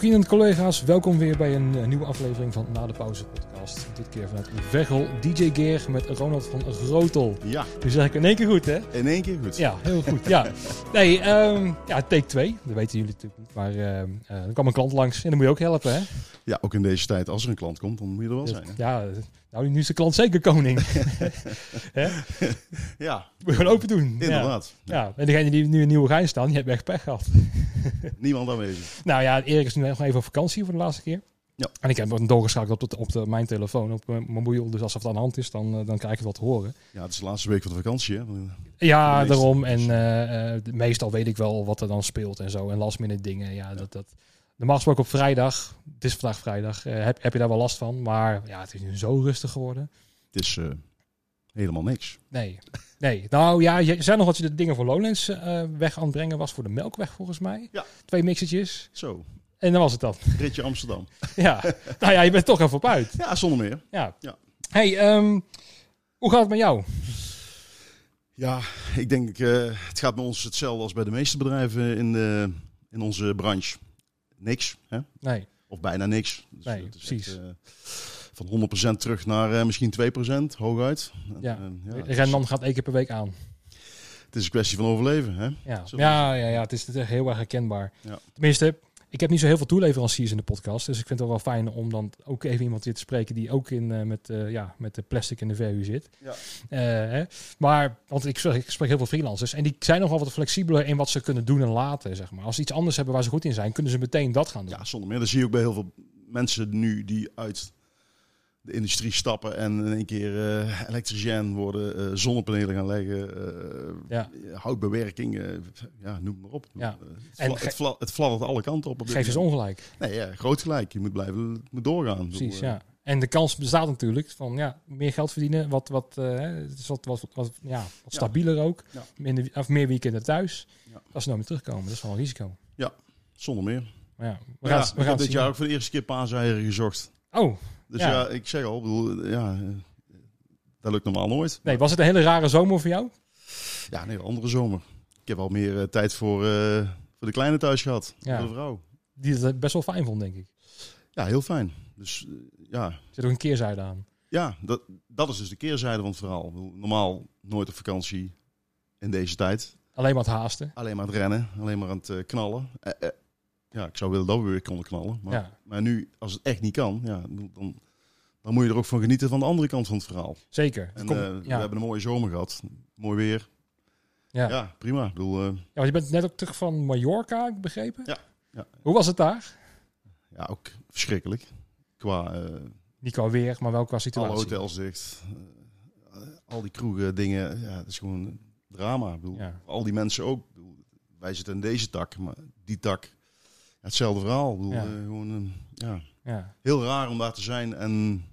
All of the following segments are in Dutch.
Vrienden en collega's, welkom weer bij een uh, nieuwe aflevering van Na de Pauze Dit keer vanuit Veghel, DJ Geer met Ronald van Grotel. Ja. Nu zeg ik in één keer goed, hè? In één keer goed. Ja, heel goed. ja. Nee, um, ja, take 2. Dat weten jullie natuurlijk niet. Maar uh, uh, er kwam een klant langs en dan moet je ook helpen, hè? Ja, ook in deze tijd. Als er een klant komt, dan moet je er wel zijn. Hè? Ja, nou, nu is de klant zeker koning. ja. Je gewoon open doen. Inderdaad. Ja. ja. En degene die nu in Nieuwe Gein staan, die hebben echt pech gehad. Niemand aanwezig. Nou ja, Erik is nu nog even op vakantie voor de laatste keer. Ja. En ik heb hem doorgeschakeld op, de, op de, mijn telefoon, op mijn mobiel. Dus als het aan de hand is, dan, dan krijg je wat te horen. Ja, het is de laatste week van de vakantie, hè? Ja, daarom. En uh, meestal weet ik wel wat er dan speelt en zo. En last minute dingen. Ja, ja. dat... dat Normaal gesproken op vrijdag, het is vandaag vrijdag, uh, heb, heb je daar wel last van. Maar ja, het is nu zo rustig geworden. Het is uh, helemaal niks. Nee, nee. Nou ja, je zei nog dat je de dingen voor Lowlands weg aan het brengen was voor de Melkweg volgens mij. Ja. Twee mixertjes. Zo. En dan was het dan. Ritje Amsterdam. ja. Nou ja, je bent toch even op uit. Ja, zonder meer. Ja. ja. Hey, um, hoe gaat het met jou? Ja, ik denk uh, het gaat bij ons hetzelfde als bij de meeste bedrijven in, de, in onze branche niks. Hè? Nee. Of bijna niks. Dus nee, precies. Echt, uh, van 100% terug naar uh, misschien 2% hooguit. Ja, uh, ja Renman gaat één keer per week aan. Het is een kwestie van overleven. Hè? Ja, ja, ja, ja, het is, het is heel erg herkenbaar. Ja. Tenminste, ik heb niet zo heel veel toeleveranciers in de podcast. Dus ik vind het wel fijn om dan ook even iemand weer te spreken die ook in, uh, met, uh, ja, met de plastic in de verhuur zit. Ja. Uh, hè. Maar, want ik, ik spreek heel veel freelancers en die zijn nogal wat flexibeler in wat ze kunnen doen en laten. Zeg maar. Als ze iets anders hebben waar ze goed in zijn, kunnen ze meteen dat gaan doen. Ja, zonder meer. Dat zie je ook bij heel veel mensen nu die uit de industrie stappen en in één keer uh, elektricien worden, uh, zonnepanelen gaan leggen, uh, ja. houtbewerking, ja, noem maar op. Ja. het, en het, fla het fladdert alle kanten op. op geef eens ongelijk. Nee, ja, groot gelijk. Je moet blijven, moet doorgaan. Precies, ja. En de kans bestaat natuurlijk van ja, meer geld verdienen, wat, wat, is wat, wat, wat, ja, wat stabieler ook, ja. Minder, of meer weekenden thuis. Als ze nou weer terugkomen, dat is wel een risico. Ja, zonder meer. Maar ja, we gaan, we gaan dit jaar ook voor de eerste keer paaseieren gezocht. Oh, dus ja. ja, ik zeg al, bedoel, ja, dat lukt normaal nooit. Nee, was het een hele rare zomer voor jou? Ja, een hele andere zomer. Ik heb al meer uh, tijd voor, uh, voor de kleine thuis gehad, ja. voor de vrouw. Die het best wel fijn vond, denk ik. Ja, heel fijn. Dus uh, ja. Zit ook een keerzijde aan. Ja, dat, dat is dus de keerzijde van het verhaal. Normaal nooit op vakantie in deze tijd. Alleen maar het haasten. Alleen maar het rennen, alleen maar aan het knallen. Ja, ik zou willen dat we weer konden knallen. Maar, ja. maar nu, als het echt niet kan, ja, dan, dan moet je er ook van genieten van de andere kant van het verhaal. Zeker. En Kom, uh, ja. we hebben een mooie zomer gehad. Mooi weer. Ja, ja prima. Ik bedoel, uh, ja, want je bent net ook terug van Mallorca, ik begrepen? Ja. ja. Hoe was het daar? Ja, ook verschrikkelijk. Qua... Uh, niet qua weer, maar wel qua situatie. Alle hotels dicht. al die kroegen, dingen. Ja, het is gewoon drama. Ik bedoel. Al die mensen ook. Bedoel, wij zitten in deze tak, maar die tak... hetzelfde verhaal. Ik bedoel, Ja. gewoon, ja. Ja. Heel raar om daar te zijn en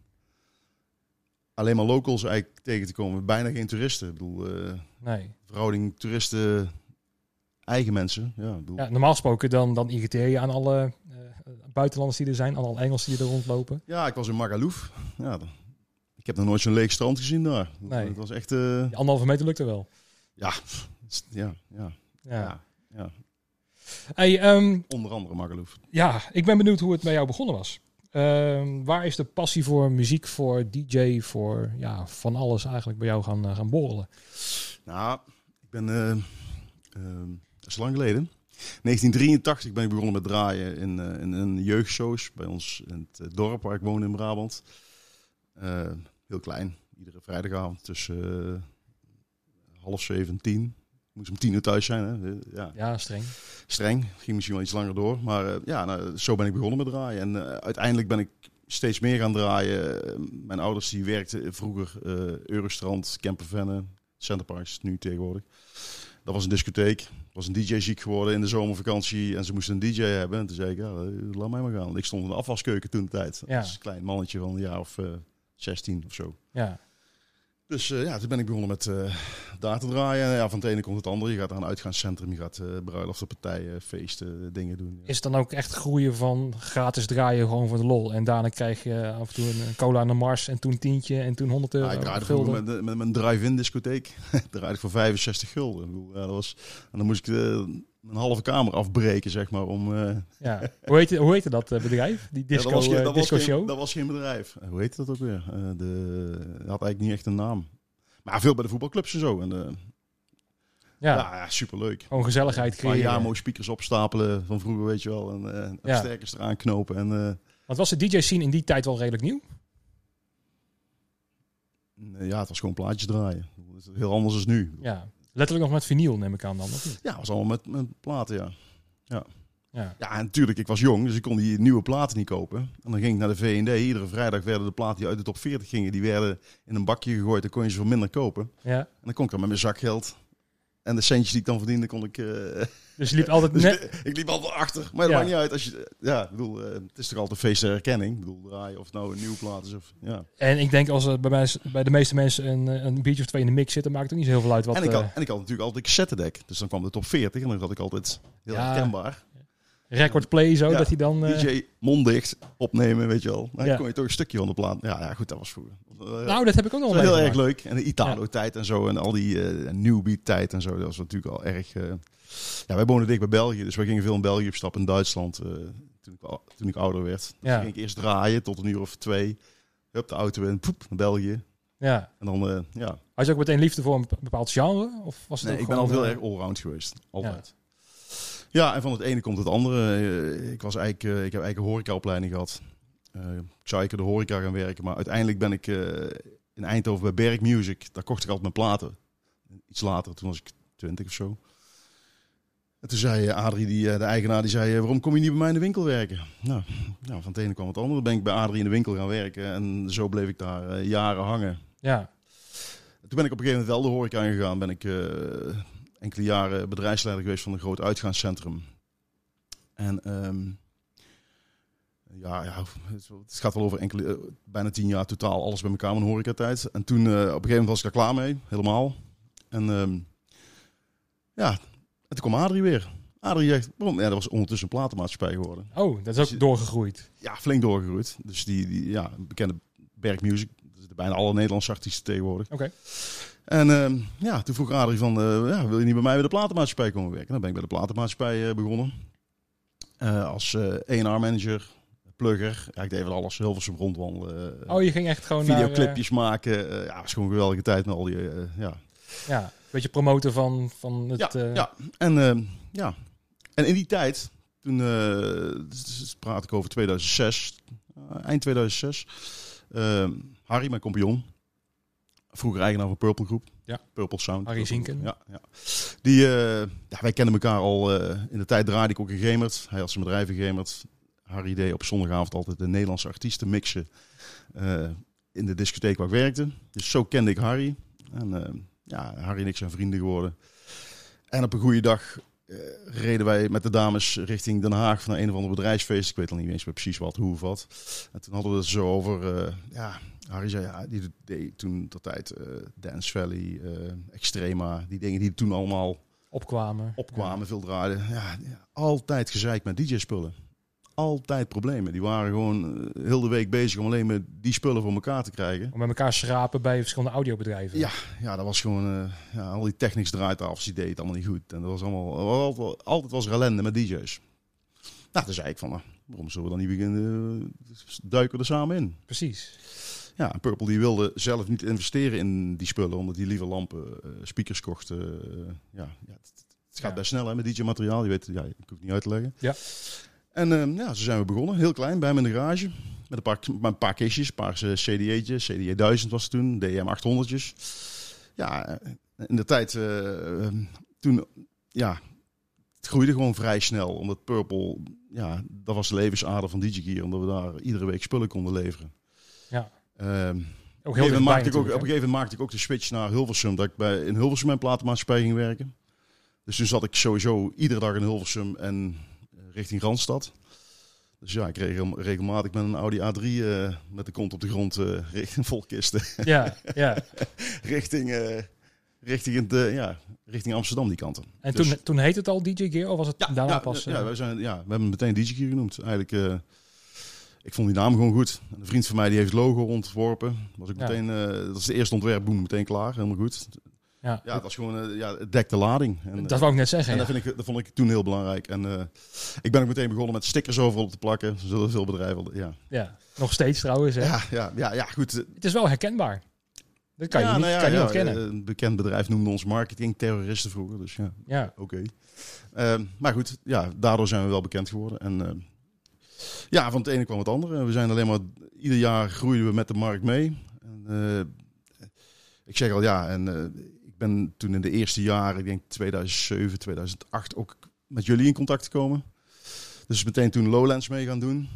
alleen maar locals eigenlijk tegen te komen. Bijna geen toeristen. Ik bedoel, uh, nee. verhouding toeristen, eigen mensen. Ja, bedoel. ja, normaal gesproken dan, dan irriteer je aan alle uh, buitenlanders die er zijn, aan alle Engelsen die er rondlopen. ja, ik was in Magaluf. Ja, ik heb nog nooit zo'n leeg strand gezien daar. Nee. Het was echt... eh, Die anderhalve meter lukt er wel. ja, ja, ja, Ja. ja, ja. Hey, ehm, Onder andere Magaluf. ja, ik ben benieuwd hoe het bij jou begonnen was. Ehm, waar is de passie voor muziek, voor DJ, voor ja, van alles eigenlijk bij jou gaan, eh, gaan borrelen? Nou, ik ben... eh, ehm, dat is lang geleden. 1983 ben ik begonnen met draaien in, eh, in, in jeugdshows bij ons in het dorp waar ik woon in Brabant. Heel klein, iedere vrijdagavond tussen half zeven en tien. Moest om tien uur thuis zijn, hè? Ja, Ja, streng. streng. Ging misschien wel iets langer door. Maar eh, ja, nou, zo ben ik begonnen met draaien. En eh, uiteindelijk ben ik steeds meer gaan draaien. Mijn ouders die werkten vroeger eh Eurostrand, Campervenne, Centerparks, nu tegenwoordig. Dat was een discotheek. Was een DJ ziek geworden in de zomervakantie. En ze moesten een DJ hebben. En toen zei ik, ja, laat mij maar gaan. Ik stond in de afwaskeuken toen de tijd. Ja. Als klein mannetje van een jaar of eh 16 of zo. Ja. Dus eh, ja, toen ben ik begonnen met eh, daar te draaien. En ja, van het ene komt het andere. Je gaat naar een uitgaanscentrum, je gaat uh, bruiloften, partijen, feesten, dingen doen. Ja. Is het dan ook echt groeien van gratis draaien gewoon voor de lol? En daarna krijg je af en toe een cola aan de Mars en toen tientje en toen 100 euro. Ja, ik draaide met, met, met mijn drive-in discotheek. draaide ik voor 65 gulden. Ik bedoel, Ja, dat was, en dan moest ik eh, een halve kamer afbreken, zeg maar. Om, eh, Ja. Hoe heette, hoe heette dat eh, bedrijf? Die ja, disco, dat, was geen, eh, dat, was disco geen, show? dat was geen bedrijf. Hoe heet dat ook weer? Eh, de, dat had eigenlijk niet echt een naam. Maar veel bij de voetbalclubs en zo. En, ja. ja. ja, superleuk. Gewoon gezelligheid creëren. Jamo speakers opstapelen van vroeger, weet je wel. En Ja. sterkers eraan knopen. En, Want was de DJ-scene in die tijd wel redelijk nieuw? ja, het was gewoon plaatjes draaien. Heel anders dan nu. Ja. Letterlijk nog met vinyl neem ik aan dan, of? Ja, was allemaal met, met platen, ja. Ja. Ja, en natuurlijk, ik was jong, dus ik kon die nieuwe platen niet kopen. En dan ging ik naar de V&D. Iedere vrijdag werden de platen die uit de top 40 gingen, die werden in een bakje gegooid. Dan kon je ze voor minder kopen. ja. En dan kon ik dan met mijn zakgeld en de centjes die ik dan verdiende, kon ik... eh, Dus je liep altijd dus net... ik, ik liep altijd achter. Maar dat Ja. maakt niet uit. Als je, ja, ik bedoel, eh, het is toch altijd feest der herkenning. Ik bedoel, draaien of het nou een nieuwe plaat is of... Ja. En ik denk als er bij, mij, bij de meeste mensen een, eh, een biertje of twee in de mix zit, dan maakt het ook niet zo heel veel uit wat... en, ik had, en ik had natuurlijk altijd een cassettedek. Dus dan kwam de top 40 en dan had ik altijd heel Ja. herkenbaar. Record play zo, Ja. dat hij dan... eh, DJ mond dicht opnemen, weet je wel. Dan Ja. kon je toch een stukje van de plaat. Ja, ja goed, dat was vroeger. Eh, nou, dat heb ik ook nog wel heel erg leuk. En de Italo-tijd en zo. En al die eh new beat tijd en zo. Dat was natuurlijk al erg... eh, Ja, wij wonen dicht bij België. Dus wij gingen veel in België op stap. In Duitsland. eh, toen, ik, al- toen ik ouder werd. Dus Ja. ging ik eerst draaien tot een uur of twee. Hup, de auto in. Poep, naar België. Ja. En dan, eh, ja. Had je ook meteen liefde voor een bepaald genre? Of was het Nee, ik ben altijd heel eh, erg allround geweest. Altijd. Ja. en van het ene komt het andere. Eh, ik, was eigenlijk, eh, ik heb eigenlijk een horecaopleiding gehad. Eh ik zou eigenlijk de horeca gaan werken. Maar uiteindelijk ben ik in Eindhoven bij Berg Music. Daar kocht ik altijd mijn platen. Iets later, toen was ik twintig of zo. En toen zei Adrie, die, de eigenaar, die zei... waarom kom je niet bij mij in de winkel werken? Nou, nou, van het ene kwam het andere. Ben ik bij Adrie in de winkel gaan werken. En zo bleef ik daar jaren hangen. Ja. Toen ben ik op een gegeven moment wel de horeca ingegaan. Ben ik enkele jaren bedrijfsleider geweest van een groot uitgaanscentrum. En ehm, ja, ja, het gaat wel over enkele, eh, bijna tien jaar totaal alles bij elkaar in horecatijd. En toen eh, op een gegeven moment was ik daar klaar mee, helemaal. En ehm, ja, en toen kwam Adrie weer. Adrie zegt? Ja, dat was ondertussen een platenmaatschappij geworden. Oh, dat is ook doorgegroeid. Ja, flink doorgegroeid. Dus die, die ja, bekende Berg Music. Er bijna alle Nederlandse artiesten tegenwoordig. Oké. En ehm, ja, toen vroeg Adrie van, eh, ja, wil je niet bij mij bij de platenmaatschappij komen werken? Dan ben ik bij de platenmaatschappij eh, begonnen. Eh, als A&R manager, plugger. Ja, ik deed van alles, heel veel rondwandelen. Oh, je ging echt gewoon naar... videoclipjes maken. Ja, het was gewoon een geweldige tijd met al die, ja. ja, een beetje promoten van, van het... Ja, ja. En, ehm, ja. en in die tijd, toen praat ik over 2006, eh, eind 2006. ehm, Harry, mijn compagnon, vroeger eigenaar van Purple Groep. Ja. Purple Sound. Harry Zinken. Ja, ja. Die, eh, ja, wij kennen elkaar al, eh, in de tijd draaide ik ook in Gemert. Hij had zijn bedrijf in Gemert. Harry deed op zondagavond altijd de Nederlandse artiesten mixen eh, in de discotheek waar ik werkte. Dus zo kende ik Harry. En ja, Harry en ik zijn vrienden geworden. En op een goede dag reden wij met de dames richting Den Haag naar een of ander bedrijfsfeest. Ik weet al niet eens meer precies wat, hoe of wat. En toen hadden we het zo over, ja, Harry zei, ja, die deed toen dat tijd eh, Dance Valley, eh, Extrema, die dingen die toen allemaal Opkwamen. opkwamen, veel draaiden. Ja, ja, altijd gezeik met DJ-spullen. Altijd problemen. Die waren gewoon eh, heel de week bezig om alleen maar die spullen voor elkaar te krijgen. Om met elkaar schrapen bij verschillende audiobedrijven. Ja, ja, dat was gewoon, ja, al die technisch draaitafels, die deed het allemaal niet goed. En dat was allemaal, altijd, altijd was ellende met DJ's. Nou, toen zei ik van, nou, waarom zullen we dan niet beginnen, duiken we er samen in. Precies. Ja, en Purple die wilde zelf niet investeren in die spullen, omdat die liever lampen, eh, speakers kochten. eh, ja, ja, het, het gaat Ja. best snel hè, met DJ-materiaal, je weet, ja, ik hoef het niet uit te leggen. Ja. En eh, ja, zo zijn we begonnen, heel klein, bij hem in de garage. Met een paar, met een paar kistjes, een paar eh, CD'tjes, CDA 1000 was het toen, DM 800'tjes. Ja, in de tijd, eh, eh, toen, ja, het groeide gewoon vrij snel. Omdat Purple, ja, dat was de levensader van DigiGear. Omdat we daar iedere week spullen konden leveren. Ja. Ehm, op, een gegeven moment dichtbij maakte ik ook, op een natuurlijk, gegeven moment maakte ik ook de switch naar Hilversum. Dat ik bij, in Hilversum mijn platenmaatschappij ging werken. Dus toen zat ik sowieso iedere dag in Hilversum en eh, richting Randstad. Dus ja, ik reed regel- regelmatig met een Audi A3 eh, met de kont op de grond eh, richting volkisten. Ja, ja. richting, richting, het, eh, ja, richting Amsterdam die kanten. En Dus- toen, toen heette het al DJ Gear of was het ja, daarna ja, pas? ja, wij zijn, ja, we hebben hem meteen DJ genoemd. Eigenlijk, ik vond die naam gewoon goed. Een vriend van mij die heeft het logo ontworpen. Was ik Ja. meteen, eh, dat is de eerste ontwerp, boem, meteen klaar. Helemaal goed. Ja. Ja, het was gewoon, eh, ja, het dekt de lading. En, dat wou ik net zeggen. en ja. dat, vind ik, dat vond ik toen heel belangrijk. En eh, ik ben ook meteen begonnen met stickers overal op te plakken. Zullen veel bedrijven. Ja, Ja. Nog steeds trouwens. Hè? ja, ja, ja, ja goed. Het is wel herkenbaar. Dat kan je niet, nou kan je ontkennen. Een bekend bedrijf noemde ons marketingterroristen vroeger. Dus ja, ja. oké. Ehm, maar goed, ja, daardoor zijn we wel bekend geworden. En ja, van het ene kwam het andere. We zijn alleen maar, ieder jaar groeien we met de markt mee. En, eh, ik zeg al ja, en eh, ik ben toen in de eerste jaren, ik denk 2007, 2008, ook met jullie in contact gekomen. Dus meteen toen Lowlands mee gaan doen.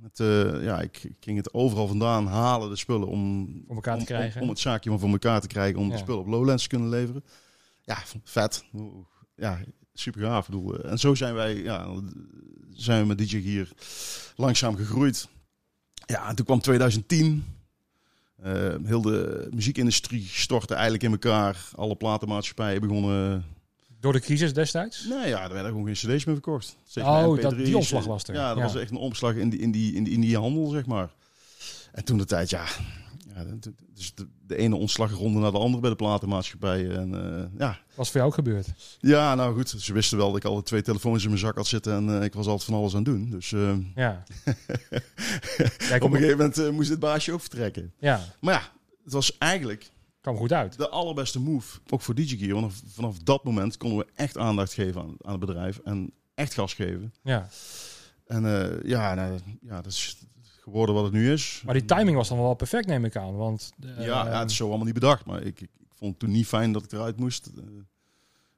Met, eh, ja, ik, ik ging het overal vandaan halen, de spullen, om, Voor elkaar te om, krijgen. Om, om het zaakje maar voor elkaar te krijgen, om Ja. de spullen op Lowlands te kunnen leveren. Ja, vet. Ja, super gaaf. Ik bedoel, eh, en zo zijn wij, ja, zijn we met DJ hier langzaam gegroeid. Ja, en toen kwam 2010. Eh, heel de muziekindustrie stortte eigenlijk in elkaar. Alle platenmaatschappijen begonnen... Door de crisis destijds? Nee, ja, er werden gewoon geen cd's meer verkocht. Steeds Oh, dat- MP3's. die omslag was er. Ja, dat Ja. was echt een omslag in die, in, die, in, die, in die handel, zeg maar. En toen de tijd, ja... ja dus de, de ene ontslagronde naar de andere bij de platenmaatschappij. En uh, ja, Was voor jou ook gebeurd? ja, nou goed. Ze wisten wel dat ik al twee telefoons in mijn zak had zitten. En uh, ik was altijd van alles aan het doen. Dus uh, ja. op een gegeven moment moest dit baasje ook vertrekken. Ja. Maar ja, het was eigenlijk... Kwam goed uit. De allerbeste move, ook voor DigiGear. Want vanaf dat moment konden we echt aandacht geven aan, aan het bedrijf. En echt gas geven. Ja. En ja, nou, ja, dat is geworden wat het nu is. Maar die timing was dan wel perfect, neem ik aan. Want, uh, ja, ja, het is zo allemaal niet bedacht. Maar ik, ik, ik vond het toen niet fijn dat ik eruit moest. Uh,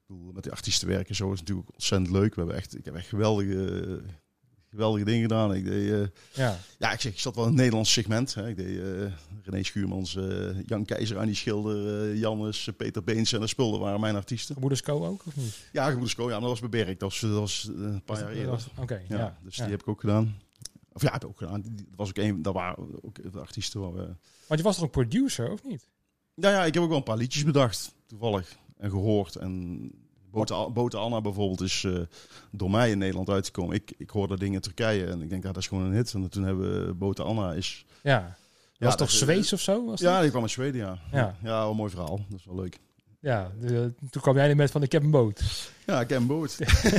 bedoel, met die artiesten werken zo is natuurlijk ontzettend leuk. We hebben echt, ik heb echt geweldige, geweldige dingen gedaan. Ik deed, uh, ja. ja, ik zeg, ik zat wel in het Nederlands segment. Hè. Ik deed uh, René Schuurmans, uh, Jan Keizer, Annie Schilder, Jannes, Peter Beens en de spullen waren mijn artiesten. Gebroeders Co ook, of niet? Ja, Gebroeders Co, ja, maar dat was Berk. Dat was, dat was een paar dat, jaar eerder. Oké, okay, ja, ja, Dus ja. die heb ik ook gedaan. Of ja, heb ik ook gedaan. Dat was ook een, dat waren ook de artiesten waar we... Want je was toch een producer, of niet? Ja, ja, ik heb ook wel een paar liedjes bedacht, toevallig. En gehoord. En Bote, Bote Anna bijvoorbeeld is uh, door mij in Nederland uitgekomen. Ik, ik hoorde dingen in Turkije en ik denk, ja, dat is gewoon een hit. En toen hebben we Bote Anna is... Ja. Was ja, toch Zweeds of zo? Was ja, dat? die kwam uit Zweden, ja. Ja, ja wel een mooi verhaal. Dat is wel leuk. Ja, de, toen kwam jij er met van ik heb een boot. Ja, ik heb een boot.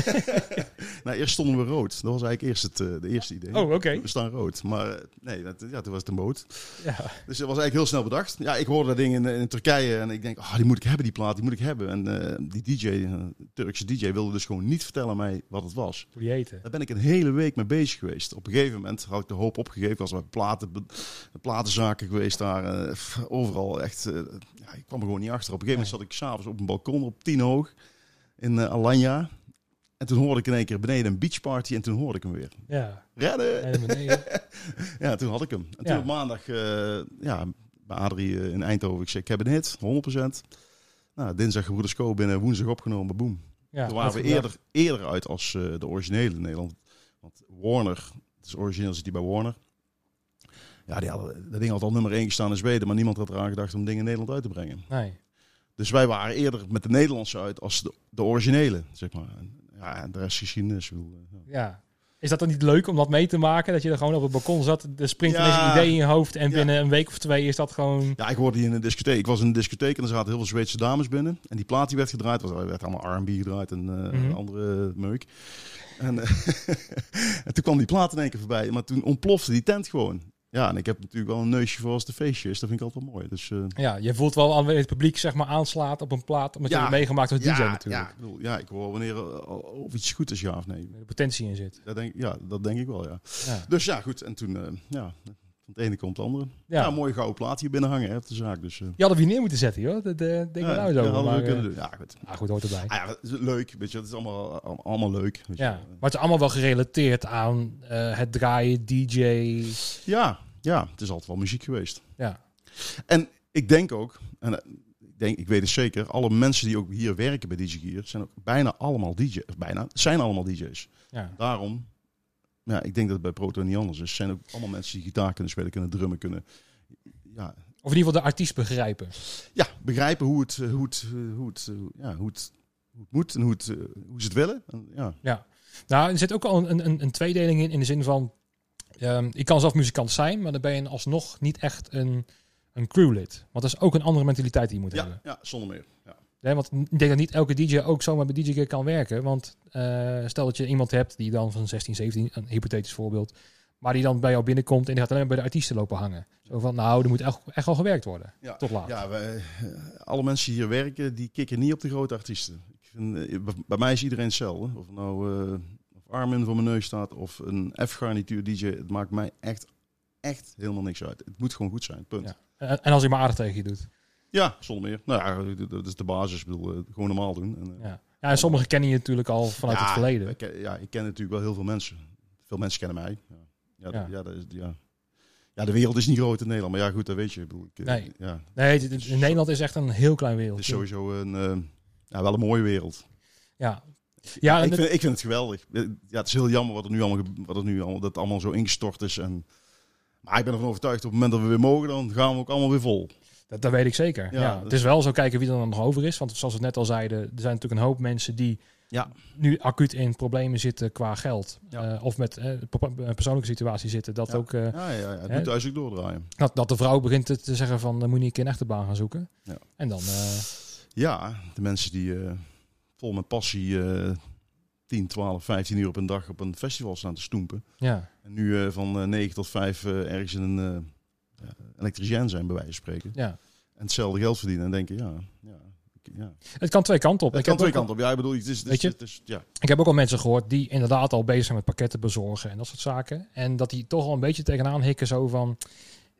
nou, eerst stonden we rood. Dat was eigenlijk eerst het uh, de eerste idee. Oh, oké. Okay. We staan rood. Maar uh, nee, dat, ja, toen was het een boot. Ja. Dus dat was eigenlijk heel snel bedacht. Ja, ik hoorde dat ding in, in Turkije en ik denk, oh, die moet ik hebben, die plaat, die moet ik hebben. En uh, die DJ, Turkse DJ, wilde dus gewoon niet vertellen mij wat het was. Hoe die heette. Daar ben ik een hele week mee bezig geweest. Op een gegeven moment had ik de hoop opgegeven. Was bij platen, platenzaken geweest daar. Uh, overal echt. Ja, ik kwam er gewoon niet achter. Op een gegeven moment zat ik s'avonds op een balkon op tien hoog in uh, Alanya. En toen hoorde ik in één keer beneden een beachparty en toen hoorde ik hem weer. Ja. Redden! ja, toen had ik hem. En toen Ja. op maandag, uh, ja, bij Adrie uh, in Eindhoven, ik zei, ik heb een hit, 100%. Nou, dinsdag Gebroeders Co binnen, woensdag opgenomen, boem. Ja, toen waren we eerder, eerder uit als uh, de originele in Nederland. Want Warner, het is origineel zit die bij Warner. Ja, die hadden, dat ding had al nummer 1 gestaan in Zweden, maar niemand had eraan gedacht om dingen in Nederland uit te brengen. Nee. Dus wij waren eerder met de Nederlandse uit als de, de originele, zeg maar. Ja, en de rest geschiedenis. Wil, ja. ja. Is dat dan niet leuk om dat mee te maken? Dat je er gewoon op het balkon zat, er springt Ja. ineens een idee in je hoofd en Ja. binnen een week of twee is dat gewoon... Ja, ik hoorde die in een discotheek. Ik was in een discotheek en er zaten heel veel Zweedse dames binnen. En die plaat die werd gedraaid, was, er werd allemaal R&B gedraaid en uh, andere meuk. En, uh, en toen kwam die plaat in één keer voorbij. Maar toen ontplofte die tent gewoon. Ja, en ik heb natuurlijk wel een neusje voor als de feestjes. Dat vind ik altijd wel mooi. Dus, uh, Ja, je voelt wel aan het publiek zeg maar aanslaat op een plaat, omdat Ja. je het meegemaakt als DJ ja, natuurlijk. Ja, ik, bedoel, ja, ik hoor wanneer uh, of iets goed is, ja of nee. Er de potentie in zit. Dat denk, ja, dat denk ik wel, ja. Ja. Dus ja, goed. En toen, uh, ja, van het ene komt het andere. Ja. Ja, een mooie gouden plaat hier binnen hangen hè, op de zaak. Dus, uh, Je had er weer neer moeten zetten, joh. Dat uh, denk ik ja, nou zo. ja, hadden we maar, kunnen eh, doen. Ja, goed. ah, goed, hoort erbij. Ah, ja, leuk, weet je, het is allemaal, allemaal, leuk. Weet je. Ja, maar het is allemaal wel gerelateerd aan eh, het draaien, DJ. ja, ja, het is altijd wel muziek geweest. Ja, En ik denk ook, en eh, ik, denk, ik weet het zeker, alle mensen die ook hier werken bij DJ Gear zijn ook bijna allemaal DJ's. Bijna, zijn allemaal DJ's. ja. Daarom, ja, ik denk dat het bij Proto niet anders is. Het zijn ook allemaal mensen die gitaar kunnen spelen, kunnen drummen, kunnen ja, Of in ieder geval de artiest begrijpen. ja, begrijpen hoe het, hoe het, hoe het, ja, hoe het, hoe het moet en hoe, het, eh, hoe ze het willen. En, ja. Ja. Nou, er zit ook al een, een, een tweedeling in, in de zin van... ehm, ik kan zelf muzikant zijn, maar dan ben je alsnog niet echt een, een crewlid. Want dat is ook een andere mentaliteit die je moet Ja, hebben. ja, zonder meer. Ja. Nee, want ik denk dat niet elke DJ ook zomaar bij DJ kan werken. Want eh, stel dat je iemand hebt die dan van 16, 17, een hypothetisch voorbeeld, maar die dan bij jou binnenkomt en die gaat alleen bij de artiesten lopen hangen. Zo van, nou, er moet echt, echt wel gewerkt worden. Ja. Tot laat. Ja, wij, eh, alle mensen die hier werken, die kikken niet op de grote artiesten. Ik vind, eh, bij- mij is iedereen hetzelfde. Of nou eh, of Armin voor mijn neus staat of een F-garnituur DJ. Het maakt mij echt, echt helemaal niks uit. Het moet gewoon goed zijn, punt. Ja. Ja, En, en als hij maar aardig tegen je doet. Zonder meer. Nou ja, dat is de basis. Ik bedoel, eh, gewoon normaal doen. En, eh, Ja. ja, en sommigen kennen je natuurlijk al vanuit ja, het verleden. Ik, ken- ja, ik ken natuurlijk wel heel veel mensen. Veel mensen kennen mij. Ja, ja, Ja. ja. ja, dat is, ja. ja de wereld is niet groot in Nederland. Maar ja, goed, dat weet je. Ik bedoel, ik, eh, Nee. ja, Nee, het- het- in Nederland is echt een heel klein het wereld. is sowieso een, ja, wel een mooie wereld. Ja, ja ik, het- vind, ik vind het geweldig. Ja, het is heel jammer wat er nu allemaal, wat er nu allemaal, dat het allemaal zo ingestort is. En, maar ik ben ervan overtuigd, op het moment dat we weer mogen, dan gaan we ook allemaal weer vol. Dat, dat weet ik zeker. Ja, Ja, het is wel zo kijken wie er dan nog over is. Want zoals we net al zeiden, er zijn natuurlijk een hoop mensen die Ja. nu acuut in problemen zitten qua geld. Ja. Eh, of met eh, een persoonlijke situatie zitten. Dat Ja. ook eh, Ja, ja, ja, het moet thuis ook doordraaien. dat, dat de vrouw begint te, te zeggen van moet je een echte baan gaan zoeken. Ja. En dan Ja, de mensen die vol met passie eh 10, 12, 15 uur op een dag op een festival staan te stoempen. ja. En nu van eh, 9 tot 5 eh, ergens in een eh elektricien zijn, bij wijze van spreken. ja. En hetzelfde geld verdienen en denken, ja, ja, ja. Het kan twee kanten op. Het ik, kan heb twee kanten op. Ja, ik bedoel, het is, het Weet is, je? het is, ja. ik heb ook al mensen gehoord die inderdaad al bezig zijn met pakketten bezorgen en dat soort zaken. En dat die toch al een beetje tegenaan hikken zo van,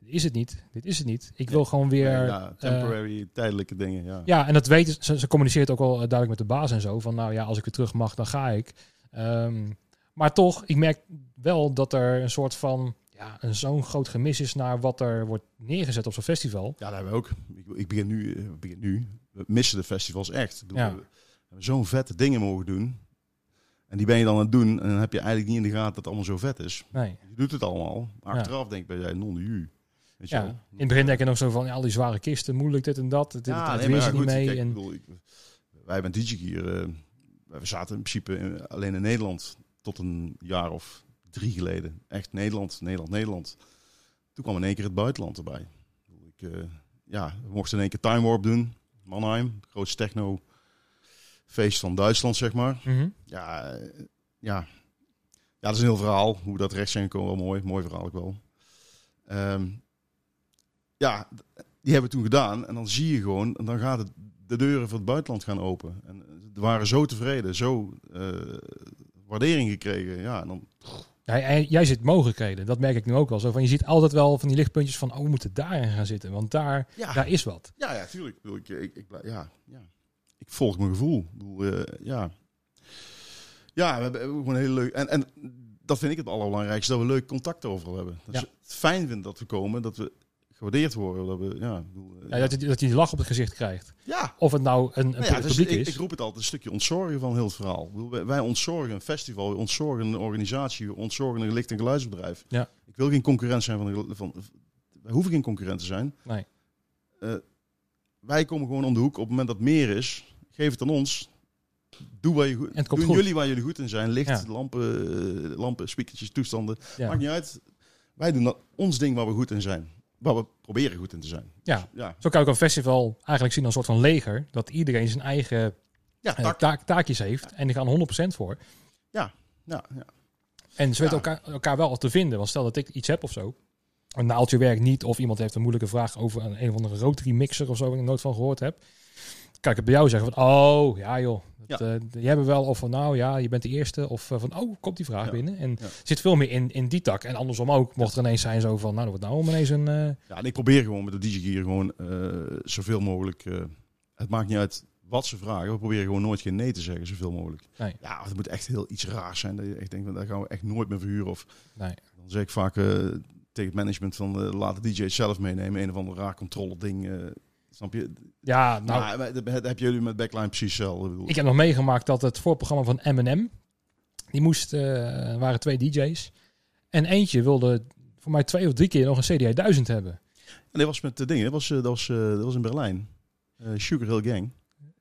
is het niet, dit is het niet. Ik wil gewoon weer... ja, temporary, tijdelijke dingen, ja. Ja, en dat weten ze. Ze communiceert ook al eh, duidelijk met de baas en zo. Van nou ja, als ik weer terug mag, dan ga ik. Ehm, maar toch, ik merk wel dat er een soort van ja, een zo'n groot gemis is naar wat er wordt neergezet op zo'n festival. Ja, dat hebben we ook. Ik, ik begin nu, eh, ik begin nu. We missen de festivals echt. Ik bedoel, Ja. We hebben zo'n vette dingen mogen doen. En die ben je dan aan het doen. En dan heb je eigenlijk niet in de gaten dat het allemaal zo vet is. Nee. Je doet het allemaal. Maar achteraf denk ik bij jij non de ju. Weet je Ja. wel? In het begin denk je nog zo van ja, al die zware kisten, moeilijk dit en dat. Het, Ja, nee, maar niet mee. kijk, ik en, bedoel, ik- wij bij DJ hier, eh, we zaten in principe in- alleen in Nederland tot een jaar of drie geleden. Echt Nederland, Nederland, Nederland. Toen kwam in één keer het buitenland erbij. Ik eh, ja, we mochten in één keer Time Warp doen. Mannheim, het grootste techno feest van Duitsland, zeg maar. Mhm. Ja, eh, ja. ja, dat is een heel verhaal. Hoe dat recht zijn gekomen, wel mooi. Mooi verhaal ook wel. Ehm, ja, die hebben we toen gedaan. En dan zie je gewoon, en dan gaat het de deuren voor het buitenland gaan open. En we waren zo tevreden, zo eh, waardering gekregen. Ja, en dan, Ja, jij zit mogelijkheden. Dat merk ik nu ook wel. Zo van, je ziet altijd wel van die lichtpuntjes van, oh, we moeten daarin gaan zitten. Want daar, ja, daar is wat. ja, ja, tuurlijk. Ik, ik, ik, ja, ja. ik volg mijn gevoel. Bedoel, eh, ja. ja, we hebben gewoon een hele leuk. En, en dat vind ik het allerbelangrijkste, dat we leuk contact overal hebben. Dat Ja. het fijn vinden dat we komen, dat we gewaardeerd worden. Dat we, ja, ik bedoel, eh, Ja, dat, je, dat je die lach op het gezicht krijgt. ja. Of het nou een, een Nou ja, publiek ik, is. ik roep het altijd een stukje ontzorgen van heel het verhaal. Ik bedoel, wij- wij ontzorgen een festival, we ontzorgen een organisatie, we ontzorgen een licht- en geluidsbedrijf. Ja. Ik wil geen concurrent zijn van, de, van wij hoeven geen concurrent te zijn. Nee. Eh, wij komen gewoon om de hoek op het moment dat meer is. Geef het aan ons. Doe waar je goed, En doen goed. jullie waar jullie goed in zijn. Licht, Ja. lampen, eh, lampen, speakertjes, toestanden. Maakt niet uit. Wij doen dat, ons ding waar we goed in zijn. Waar we proberen goed in te zijn. Ja. Ja, Zo kan ik een festival eigenlijk zien als een soort van leger. Dat iedereen zijn eigen ja, eh, taak, taakjes heeft. En die gaan 100% voor. ja, ja. En ze weten Ja. elkaar, elkaar wel te vinden. Want stel dat ik iets heb of zo. Een naaldje werkt niet. Of iemand heeft een moeilijke vraag over een, een of andere rotary mixer of zo. Waar ik nooit van gehoord heb. Kan ik het bij jou zeggen van, oh ja joh. Dat, eh, die hebben wel of van, nou ja, je bent de eerste. Of eh, van, oh, komt die vraag Ja. binnen. En Ja. zit veel meer in, in die tak. En andersom ook. Mocht er ineens zijn zo van, nou, wordt nou om ineens een... eh, Ja, en ik probeer gewoon met de DigiGear gewoon eh, zoveel mogelijk. eh, het maakt niet uit wat ze vragen. We proberen gewoon nooit geen nee te zeggen, zoveel mogelijk. Nee. Ja, het moet echt heel iets raars zijn. Dat je echt denkt, van, daar gaan we echt nooit meer verhuren. Of nee. dan zeg ik vaak eh, tegen het management van eh, laat de DJ zelf meenemen. Een of ander raar controle ding. eh, snap je? Ja, nou, maar dat, jullie met backline precies hetzelfde. Ik bedoel, Ik heb nog meegemaakt dat het voorprogramma van Eminem, die moest, eh, waren twee DJ's. En eentje wilde voor mij twee of drie keer nog een CDI 1000 hebben. En dat was met de dingen. Dat was, eh, dat was, eh, dat was in Berlijn. Eh, Sugar Hill Gang.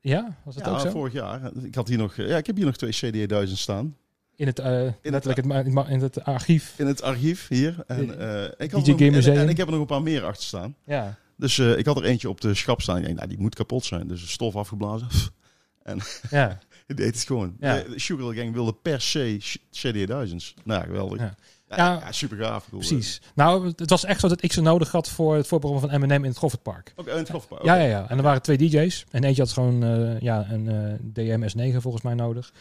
Ja, was dat ja, ook zo? vorig jaar. Ik had hier nog, ja, ik heb hier nog twee CD 1000 staan. In het, eh letterlijk het, in het archief. In het archief hier. En, ik had DJ nog, en, en ik heb er nog een paar meer achter staan. Ja, Dus eh, ik had er eentje op de schap staan. Ik denk, nou, die moet kapot zijn. Dus stof afgeblazen. Ja, Ik deed het gewoon. Ja. De Sugar Gang wilde per se Sh- CD1000's. Nou, geweldig. Ja. Ja. Super gaaf. Ik bedoel, precies. Nou, het was echt zo dat ik ze nodig had voor het voorprogramma van Eminem in het Goffertpark. eh, Oké, in het. Ja, ja, ja. En er waren twee DJ's. En eentje had gewoon eh, ja, een eh DMS9 volgens mij nodig.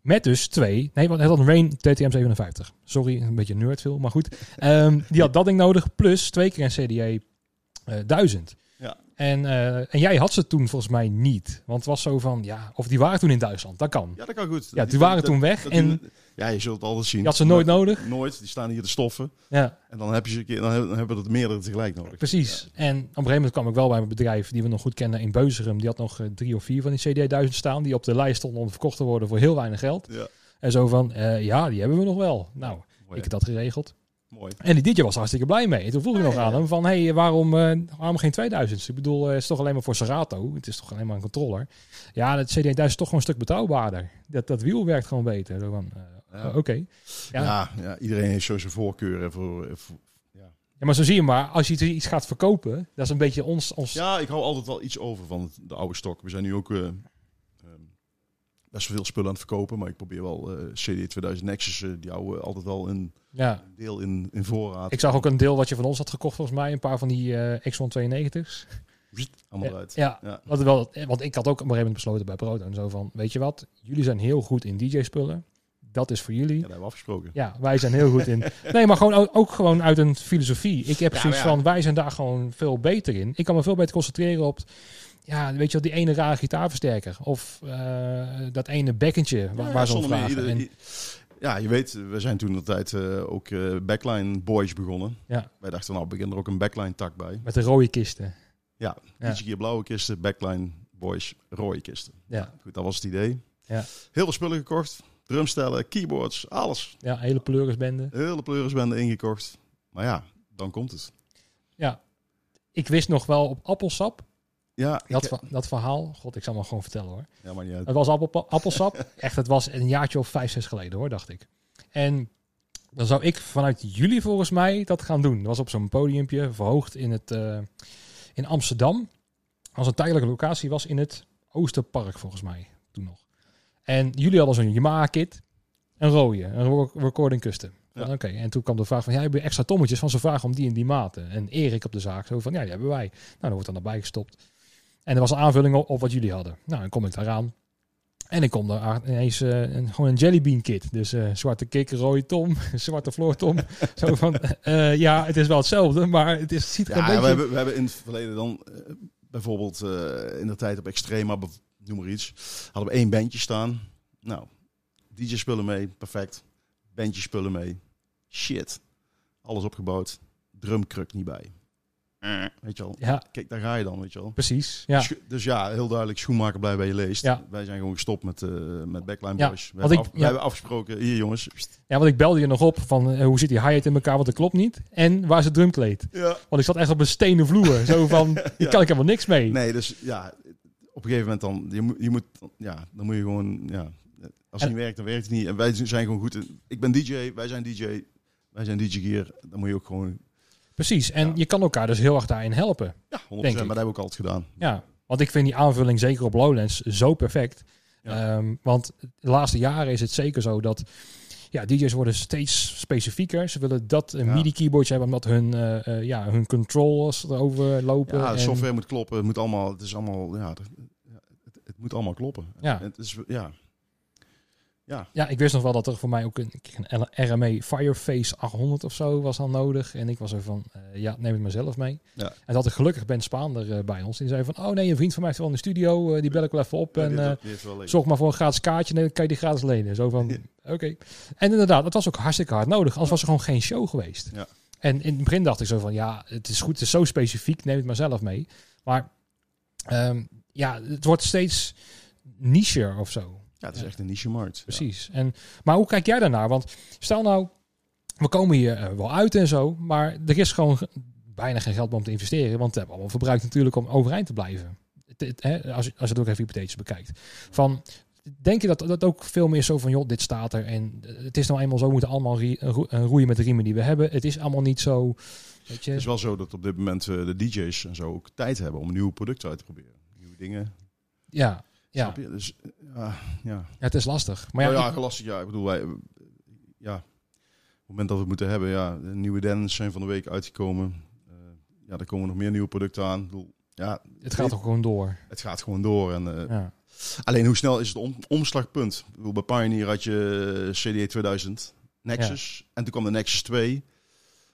Met dus twee. Nee, want hij had een Rain TTM57. Sorry, een beetje nerdveel, maar goed. Ehm, die had dat ding nodig. Plus twee keer een CDA eh 1000. Ja. En, eh, en jij had ze toen volgens mij niet. Want het was zo van, ja, of die waren toen in Duitsland. Dat kan. Ja, dat kan goed. Ja, Dat- die waren dat- toen weg. dat En ja, je zult het altijd zien. je had ze nooit nodig. Nooit. Die staan hier te stoffen. Ja, En dan, heb je ze dan hebben dan hebben we er meerdere tegelijk nodig. precies. En op een gegeven moment kwam ik wel bij een bedrijf die we nog goed kennen in Beuzerum. Die had nog eh, drie of vier van die CD 1000 staan. Die op de lijst stonden om verkocht te worden voor heel weinig geld. Ja, En zo van, ja, die hebben we nog wel. Nou, ik heb dat geregeld. Mooi. En die DJ was hartstikke blij mee. En toen vroeg ik Ja, nog ja, aan hem van, hey, waarom, eh, waarom geen 2000? Ik bedoel, eh, het is toch alleen maar voor Serato. Het is toch alleen maar een controller. Ja, het CD 1000 is toch gewoon een stuk betrouwbaarder. Dat, dat wiel werkt gewoon beter. Zo van, eh, Ja. Oké. Ja. Ja. Ja, iedereen heeft zo zijn voorkeuren voor, voor- Ja, maar zo zie je maar, als je iets gaat verkopen, dat is een beetje ons... ons Ja, ik hou altijd wel iets over van de oude stok. We zijn nu ook best wel veel spullen aan het verkopen, maar ik probeer wel eh CD 2000 Nexus, eh, die houden altijd wel een ja. deel in, in voorraad. Ik zag ook een deel wat je van ons had gekocht volgens mij. Een paar van die eh X192's. Allemaal uit. ja. Ja. Wat wel, want ik had ook op een gegeven moment besloten bij Proto en zo van, weet je wat, jullie zijn heel goed in DJ-spullen. Dat is voor jullie. Ja, dat hebben we afgesproken. Ja, wij zijn heel goed in. Nee, maar gewoon ook, ook gewoon uit een filosofie. Ik heb Ja, zoiets van, wij zijn daar gewoon veel beter in. Ik kan me veel beter concentreren op, ja, weet je wel, die ene rare gitaarversterker. Of eh, dat ene bekkentje wa- Ja, waar ze om vragen. ieder- En, i- ja, je weet, we zijn toen de tijd eh, ook eh, backline boys begonnen. Ja. Wij dachten, nou, begin er ook een backline tak bij. met de rode kisten. Ja, Ja. ietsje keer blauwe kisten, backline boys, rode kisten. Ja, Goed, dat was het idee. Ja. Heel veel spullen gekocht. Drumstellen, keyboards, alles. ja hele pleurisbende. Hele pleurisbende ingekocht. Maar ja, dan komt het. Ja, ik wist nog wel op appelsap, Ja, dat, ik, dat verhaal. God, ik zal maar gewoon vertellen hoor. ja maar niet uit. Het was appel, appelsap. Echt, het was een jaartje of vijf, zes geleden hoor, dacht ik. En dan zou ik vanuit jullie volgens mij dat gaan doen. Dat was op zo'n podiumpje, verhoogd in, het, eh, in Amsterdam. Als een tijdelijke locatie was in het Oosterpark volgens mij, toen nog. En jullie hadden zo'n Yamaha-kit, een rode, een recording custom. Ja. Oké, en toen kwam de vraag van, ja, heb je extra tommetjes van ze vragen om die en die maten? En Erik op de zaak zo van, ja, die hebben wij. Nou, dan wordt dan erbij gestopt. En er was een aanvulling op, op wat jullie hadden. Nou, dan kom ik daaraan. En ik kom daar ineens eh, een, gewoon een jellybean kit. Dus eh, zwarte kik, rode tom, zwarte floortom. Zo van, eh, ja, het is wel hetzelfde, maar het, is, het ziet er Ja, een beetje... we, hebben, we hebben in het verleden dan bijvoorbeeld in de tijd op Extrema, noem maar iets, hadden we één bandje staan. Nou, DJ-spullen mee, perfect. Bandje spullen mee, shit. Alles opgebouwd, drumkruk niet bij. Weet je wel. Ja, Kijk, daar ga je dan, weet je wel. precies. Ja. Scho- Dus ja, heel duidelijk, schoenmaker blij bij je leest. Ja. Wij zijn gewoon gestopt met, eh met Backline Ja, Boys. We, hebben, ik- af- we ja. hebben afgesproken, hier jongens. pst. ja, want ik belde je nog op van eh, hoe zit die hi-hat in elkaar, want dat klopt niet. En waar is het drumkleed? Ja. Want ik zat echt op een stenen vloer. Zo van, hier Ja. kan ik helemaal niks mee. Nee, dus ja, op een gegeven moment dan, je moet, je moet ja, dan moet je gewoon, ja, als het En- niet werkt, dan werkt het niet. En wij zijn gewoon goed. in- Ik ben DJ, wij zijn DJ, wij zijn DJ Gear. Dan moet je ook gewoon, Precies. En Ja. je kan elkaar dus heel erg daarin helpen. ja, 100%, Denk ik. maar dat hebben we ook altijd gedaan. Ja, want ik vind die aanvulling zeker op Lowlands zo perfect. Ja. Ehm, want de laatste jaren is het zeker zo dat ja, DJ's worden steeds specifieker. Ze willen dat een Ja. MIDI-keyboardje hebben omdat hun, eh, ja, hun controllers erover lopen. Ja, de en- software moet kloppen, het moet allemaal, het is allemaal, ja, het, het, het moet allemaal kloppen. Ja. Het is, ja, Ja, ik wist nog wel dat er voor mij ook een, een RME Fireface 800 of zo was dan nodig. En ik was er van, eh, ja, neem het maar zelf mee. Ja. En had ik gelukkig Ben Spaander eh, bij ons. Die zei van, oh nee, een vriend van mij is wel in de studio. eh, die bel ik wel even op. Ja, en zorg maar voor een gratis kaartje. Dan kan je die gratis lenen. Zo van, Ja. oké. En inderdaad, het was ook hartstikke hard nodig. Anders was er gewoon geen show geweest. Ja. En in het begin dacht ik zo van, ja, het is goed. Het is zo specifiek. Neem het maar zelf mee. Maar ehm, ja, het wordt steeds nicher of zo. Ja, het is echt een niche-markt. Precies. En, maar hoe kijk jij daarnaar? Want stel nou, we komen hier eh, wel uit en zo, maar er is gewoon ge- bijna geen geld meer om te investeren, want we hebben allemaal verbruikt natuurlijk om overeind te blijven. Als, je, als je het ook even hypothetisch bekijkt. Van, denk je dat dat ook veel meer zo van, joh, dit staat er en eh, het is nou eenmaal zo, we moeten allemaal roeien met de riemen die we hebben. Het is allemaal niet zo, weet je. Het is wel zo dat op dit moment eh, de DJ's en zo ook tijd hebben om nieuwe producten uit te proberen. Nieuwe dingen. Ja, ja. Snap je? Dus eh, ja, ja. ja, het is lastig. Maar ja, ja, ik- lastig. Ja, ik bedoel, wij, ja, op het moment dat we het moeten hebben, ja, de nieuwe Dens zijn van de week uitgekomen. Eh, ja, er komen nog meer nieuwe producten aan. Ik bedoel, ja, het gaat ook gewoon door. het gaat gewoon door. En, eh, Ja. Alleen hoe snel is het om, omslagpunt? Ik bedoel, bij Pioneer had je CDA 2000, Nexus. En toen kwam de Nexus 2.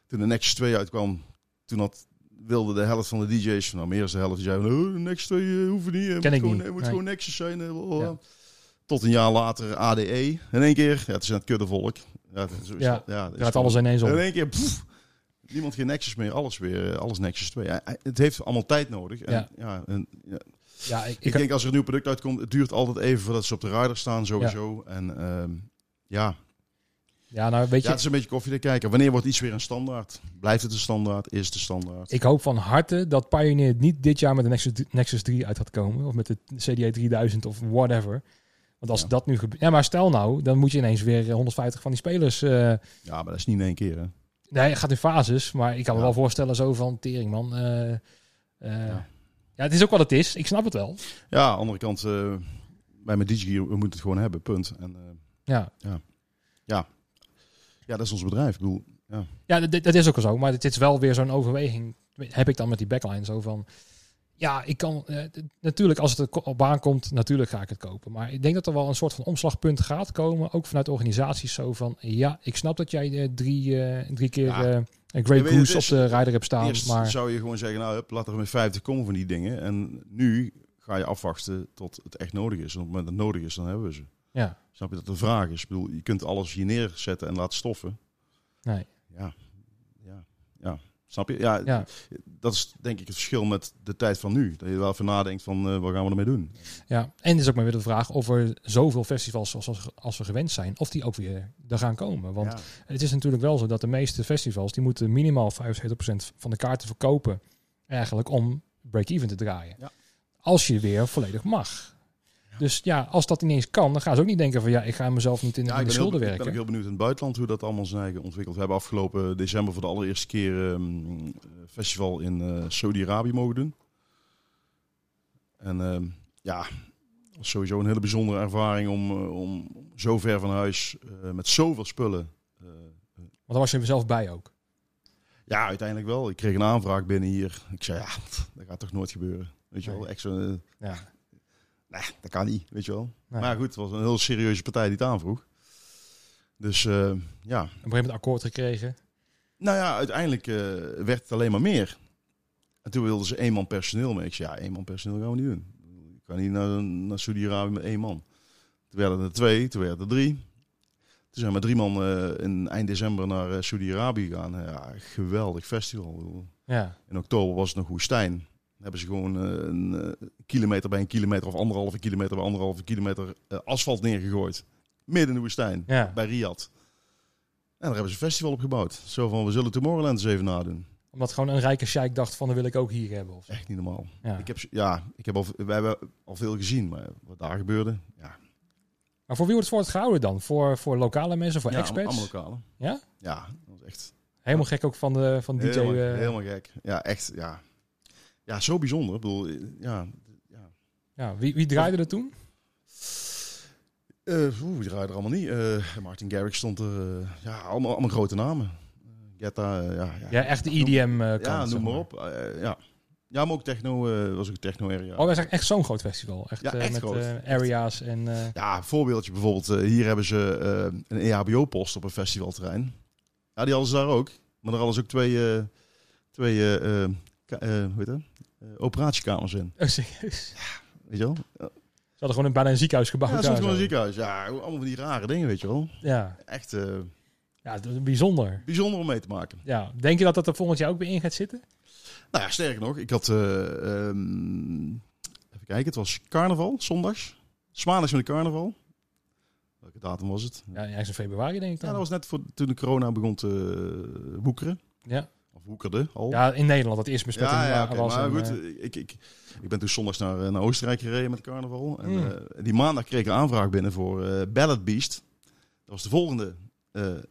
Toen de Nexus 2 uitkwam, toen had, wilde de helft van de DJ's, nou meer dan de helft, die zeiden, oh, Nexus 2 eh, hoeven niet. Het Ken moet, ik gewoon, niet. het moet Nee. gewoon Nexus zijn. eh. Ja. Tot een jaar later ADE. In één keer, ja, het is. Ja, zo is Ja, ja, is Gaat gewoon- alles ineens om. In één keer, pff, niemand geen Nexus meer. Alles weer, eh, alles Nexus 2. Ja, het heeft allemaal tijd nodig. En, Ja. ja. en, ja, Ja, ik, ik, ik, denk als er een nieuw product uitkomt, het duurt altijd even voordat ze op de rider staan, sowieso. En ehm, ja. Ja, nou weet ja, je, het is een beetje koffie te kijken. Wanneer wordt iets weer een standaard? Blijft het een standaard? Is het een standaard? ik hoop van harte dat Pioneer niet dit jaar met de Nexus, Nexus 3 uit gaat komen. Of met de CDA 3000 of whatever. Want als Ja. dat nu gebeurt... Ja, maar stel nou, dan moet je ineens weer 150 van die spelers... eh, Ja, maar dat is niet in één keer. Hè? Nee, het gaat in fases, maar ik kan me Ja. wel voorstellen zo van tering man. eh, eh, Ja. ja. het is ook wat het is. Ik snap het wel. Ja, aan de andere kant, eh bij mijn DigiGear, we moeten het gewoon hebben, punt. En eh, Ja, ja, dat is ons bedrijf. Ik bedoel, ja dat, dat is ook wel zo. Maar het is wel weer zo'n overweging. Heb ik dan met die backline zo van. Ja, ik kan eh, natuurlijk als het op baan komt, natuurlijk ga ik het kopen. Maar ik denk dat er wel een soort van omslagpunt gaat komen, ook vanuit organisaties zo van. Ja, ik snap dat jij eh, drie, eh, drie keer Ja. eh, een Great Goose op de rider hebt staan. Eerst maar zou je gewoon zeggen, nou, hup, laat er met 50 komen van die dingen. En nu ga je afwachten tot het echt nodig is. En op het moment dat het nodig is, dan hebben we ze. Ja, Snap je dat de vraag is? Ik bedoel, je kunt alles hier neerzetten en laten stoffen. nee. Ja, ja, ja. Snap je? Ja, Ja. dat is denk ik het verschil met de tijd van nu. Dat je wel even nadenkt van, eh, wat gaan we ermee doen? Ja, en het is ook maar weer de vraag of er zoveel festivals zoals als, als we gewend zijn, of die ook weer er gaan komen. Want ja. het is natuurlijk wel zo dat de meeste festivals, die moeten minimaal 75% van de kaarten verkopen, eigenlijk om break-even te draaien. Ja. Als je weer volledig mag. Dus ja, als dat ineens kan, dan gaan ze ook niet denken van ja, ik ga mezelf niet in, Ja, in ik de schulden ik ben werken. ook heel benieuwd in het buitenland hoe dat allemaal zijn eigen ontwikkeld. We hebben afgelopen december voor de allereerste keer ehm, een festival in eh, Saudi-Arabië mogen doen. En ehm, ja, sowieso een hele bijzondere ervaring om, eh, om zo ver van huis eh, met zoveel spullen. eh, Want daar was je er zelf bij ook. ja, uiteindelijk wel. Ik kreeg een aanvraag binnen hier. Ik zei, ja, dat gaat toch nooit gebeuren. Weet je wel, echt zo, eh, Ja. Nee, dat kan niet, weet je wel. Nee. Maar goed, het was een heel serieuze partij die het aanvroeg. Dus eh, ja, Op een gegeven moment akkoord gekregen. Nou ja, uiteindelijk eh, werd het alleen maar meer. En toen wilden ze één man personeel mee. Ik zei, ja, één man personeel gaan we niet doen. Ik kan niet naar, naar Saudi-Arabië met één man. Toen werden er twee, toen werden er drie. Toen zijn we met drie man eh, in eind december naar Saudi-Arabië gegaan. Ja, geweldig festival. Ja, In oktober was het nog woestijn. Hebben ze gewoon eh, een eh, kilometer bij een kilometer of anderhalve kilometer bij anderhalve kilometer eh, asfalt neergegooid. Midden in de woestijn, ja. bij Riyadh. En daar hebben ze een festival op gebouwd. Zo van, we zullen Tomorrowland eens even nadoen. Omdat gewoon een rijke sheik dacht van, dat wil ik ook hier hebben. Of. Echt niet normaal. Ja. Ik heb, ja, ik heb al, wij hebben al veel gezien, maar wat daar gebeurde, ja. Maar voor wie wordt het voor het gehouden dan? Voor, voor lokale mensen, voor ja experts? Allemaal lokalen. Ja? Ja, dat was echt Helemaal gek ook van de van DJ. helemaal, helemaal gek. Ja, echt, ja. Ja, zo bijzonder. Ik bedoel, eh, ja. ja. ja, wie, wie draaide er toen? Oeh, die draaide er allemaal niet. Eh, Martin Garrix stond er. ja, allemaal, allemaal grote namen. Uh, Getta, eh, ja, ja. Ja, echt de EDM eh kant. ja, noem maar op. Ja. ja, maar ook techno, was ook techno area. Oh, wij zijn echt zo'n groot festival. Echt, Ja, echt met groot. areas en... Ja, een voorbeeldje bijvoorbeeld. hier hebben ze een EHBO-post op een festivalterrein. Ja, die hadden ze daar ook. Maar daar hadden ze ook twee, twee hoe heet dat? Eh, operatiekamers in. oh, serieus? Weet je wel? Ze hadden gewoon een, bijna een ziekenhuis gebouwd. Ja, soms gewoon een ziekenhuis. Ja, allemaal van die rare dingen, weet je wel. Ja, Echt eh, ja bijzonder. bijzonder om mee te maken. Ja. Denk je dat dat er volgend jaar ook weer in gaat zitten? Nou ja, sterker nog, ik had... eh, ehm, even kijken, het was carnaval, zondags. 's maandags met de carnaval. Welke datum was het? Ja, ergens in februari denk ik Ja, dan. dat was net voor, toen de corona begon te woekeren. Ja. Woekerde al. Ja, in Nederland. Dat eerste besmetting Ja, ja, was maar goed, eh, ik, ik, ik ben toen zondags naar, eh, naar Oostenrijk gereden met carnaval. En Mm. eh, die maandag kreeg ik een aanvraag binnen voor Ballad Beast. Dat was de volgende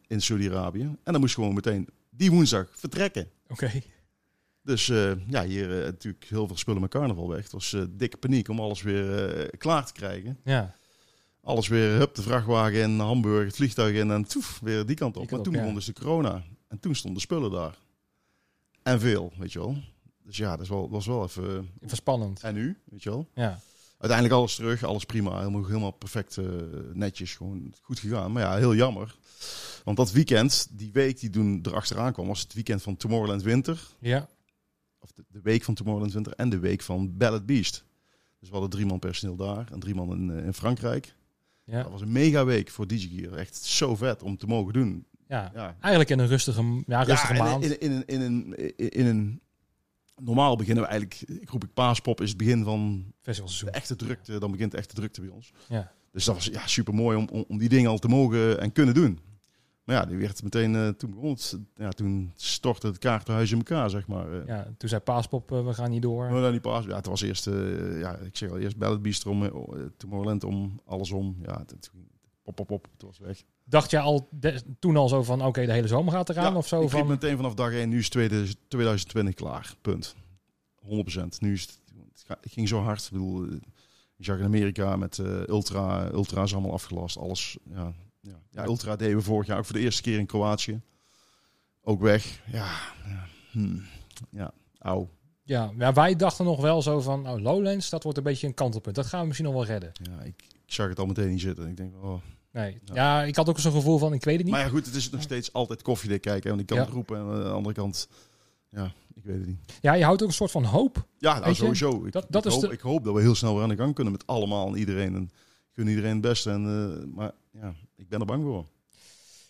in Saudi-Arabië. En dan moest gewoon meteen die woensdag vertrekken. Oké. Dus ja, hier natuurlijk heel veel spullen met carnaval weg. Het was dikke paniek om alles weer klaar te krijgen. Ja. Alles weer, hup, de vrachtwagen in Hamburg, het vliegtuig in en toef, weer die kant op. Die kant maar op, toen ja. begon dus de corona. En toen stonden spullen daar. En veel, weet je wel. Dus ja, dat is wel, was wel even... Even spannend. En nu, weet je wel. Ja. Uiteindelijk alles terug, alles prima. Helemaal, helemaal perfect, eh, netjes, gewoon goed gegaan. Maar ja, heel jammer. Want dat weekend, die week die toen erachteraan kwam, was het weekend van Tomorrowland Winter. Ja. Of de, de week van Tomorrowland Winter en de week van Ballad Beast. Dus we hadden drie man personeel daar en drie man in, eh, in Frankrijk. Ja. Dat was een mega week voor DigiGear. Echt zo vet om te mogen doen. Ja. Ja, Eigenlijk in een rustige, ja, rustige ja, maand. in, in, in, in, een, in, in een... Normaal beginnen we eigenlijk, ik roep ik paaspop, is het begin van de echte drukte. Dan begint de echte drukte bij ons. Ja. Dus dat was ja, super mooi om, om, die dingen al te mogen en kunnen doen. Maar ja, die werd meteen, eh, toen begon het, ja, toen stortte het kaartenhuis in elkaar, zeg maar. eh. Ja, toen zei Paaspop, eh, we gaan niet door. Dan die paas, ja, het was eerst, ja, ik zeg al, eerst Ballad Beast om, Tomorrowland om, alles om. Ja, het, pop, pop, pop, het was weg. Dacht jij al de- toen al zo van, oké, de hele zomer gaat eraan Ja, of zo? ik Van, meteen vanaf dag 1, nu is 2000 2020 klaar, punt. 100%. Nu is het, ging zo hard. Ik bedoel, eh, je zag in Amerika met eh, Ultra, Ultra is allemaal afgelast. Alles, ja, ja. ja, Ultra deden we vorig jaar ook voor de eerste keer in Kroatië. Ook weg. Ja, ja, hmm, ja auw. ja, ja, wij dachten nog wel zo van, nou, Lowlands, dat wordt een beetje een kantelpunt. Dat gaan we misschien nog wel redden. Ja, ik, ik zag het al meteen niet zitten. Ik denk, oh. Nee. Ja. Ik had ook zo'n gevoel van, ik weet het niet. Maar ja, goed, het is nog steeds altijd koffiedik kijken. Aan die kant Ja. roepen en aan de andere kant, ja, ik weet het niet. Ja, je houdt ook een soort van hoop. Ja, nou, sowieso. Ik, dat- dat ik, is hoop, de- ik hoop dat we heel snel weer aan de gang kunnen met allemaal en iedereen. En ik gun iedereen het beste. En, eh, maar ja, ik ben er bang voor.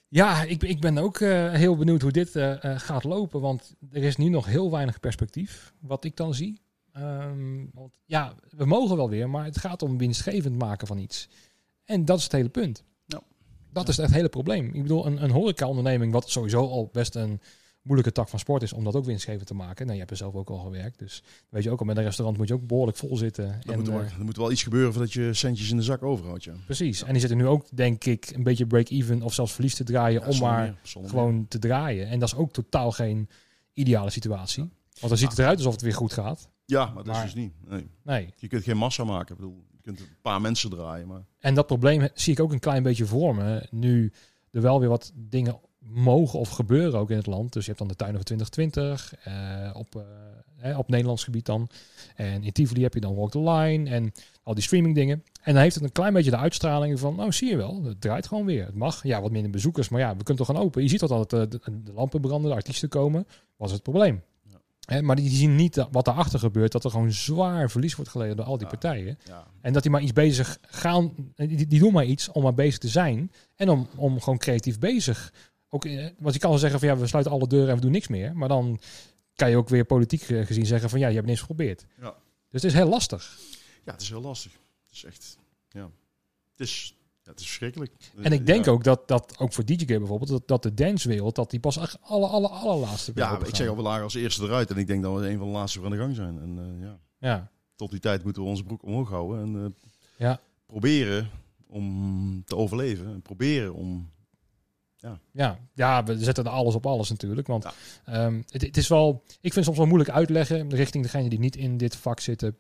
Ja, ik, ik ben ook eh, heel benieuwd hoe dit eh, eh, gaat lopen. Want er is nu nog heel weinig perspectief, wat ik dan zie. Ehm, want ja, we mogen wel weer, maar het gaat om winstgevend maken van iets. En dat is het hele punt. Dat is het hele probleem. Ik bedoel, een, een horecaonderneming, wat sowieso al best een moeilijke tak van sport is om dat ook winstgevend te maken. Nou, je hebt er zelf ook al gewerkt, dus weet je ook al, met een restaurant moet je ook behoorlijk vol zitten. Er, En, moet wel, eh, er moet wel iets gebeuren voordat je centjes in de zak overhoudt. Ja. precies. En die zitten nu ook, denk ik, een beetje break-even of zelfs verlies te draaien Ja, om maar meer, gewoon te draaien. En dat is ook totaal geen ideale situatie. Want dan ziet het eruit alsof het weer goed gaat. Ja, maar dat Maar- is dus niet. Nee. Nee. Je kunt geen massa maken. Ik bedoel, kunt een paar mensen draaien. Maar En dat probleem zie ik ook een klein beetje vormen. Nu er wel weer wat dingen mogen of gebeuren ook in het land. Dus je hebt dan de tuinen van 2020 eh, op, eh, op Nederlands gebied dan. En in Tivoli heb je dan Walk the Line en al die streaming dingen. En dan heeft het een klein beetje de uitstraling van, nou zie je wel, het draait gewoon weer. Het mag, ja, wat minder bezoekers, maar ja, we kunnen toch gaan open. Je ziet dat altijd eh, de, de lampen branden, de artiesten komen. Was het probleem. Hè, maar die zien niet wat daarachter gebeurt, dat er gewoon zwaar verlies wordt geleden door al die Ja. partijen. ja, En dat die maar iets bezig gaan, die, die doen maar iets om maar bezig te zijn. En om, om gewoon creatief bezig. Ook, eh, want je kan wel zeggen van ja, we sluiten alle deuren en we doen niks meer. Maar dan kan je ook weer politiek eh, gezien zeggen van ja, je hebt niks geprobeerd. Ja. Dus het is heel lastig. ja, het is heel lastig. Het is echt, ja. Het is, ja, het is verschrikkelijk. En ik denk Ja. ook dat, dat ook voor DJ bijvoorbeeld, dat, dat de dancewereld, dat die pas echt alle, alle, allerlaatste Ja, ik zeg al, we lagen als eerste eruit. En ik denk dat we een van de laatste aan de gang zijn. En eh, ja, Ja, tot die tijd moeten we onze broek omhoog houden. En eh, Ja. proberen om te overleven. En proberen om... ja, ja, we zetten er alles op alles natuurlijk. Want Ja. ehm, het, het is wel, ik vind het soms wel moeilijk uitleggen richting degene die niet in dit vak zitten.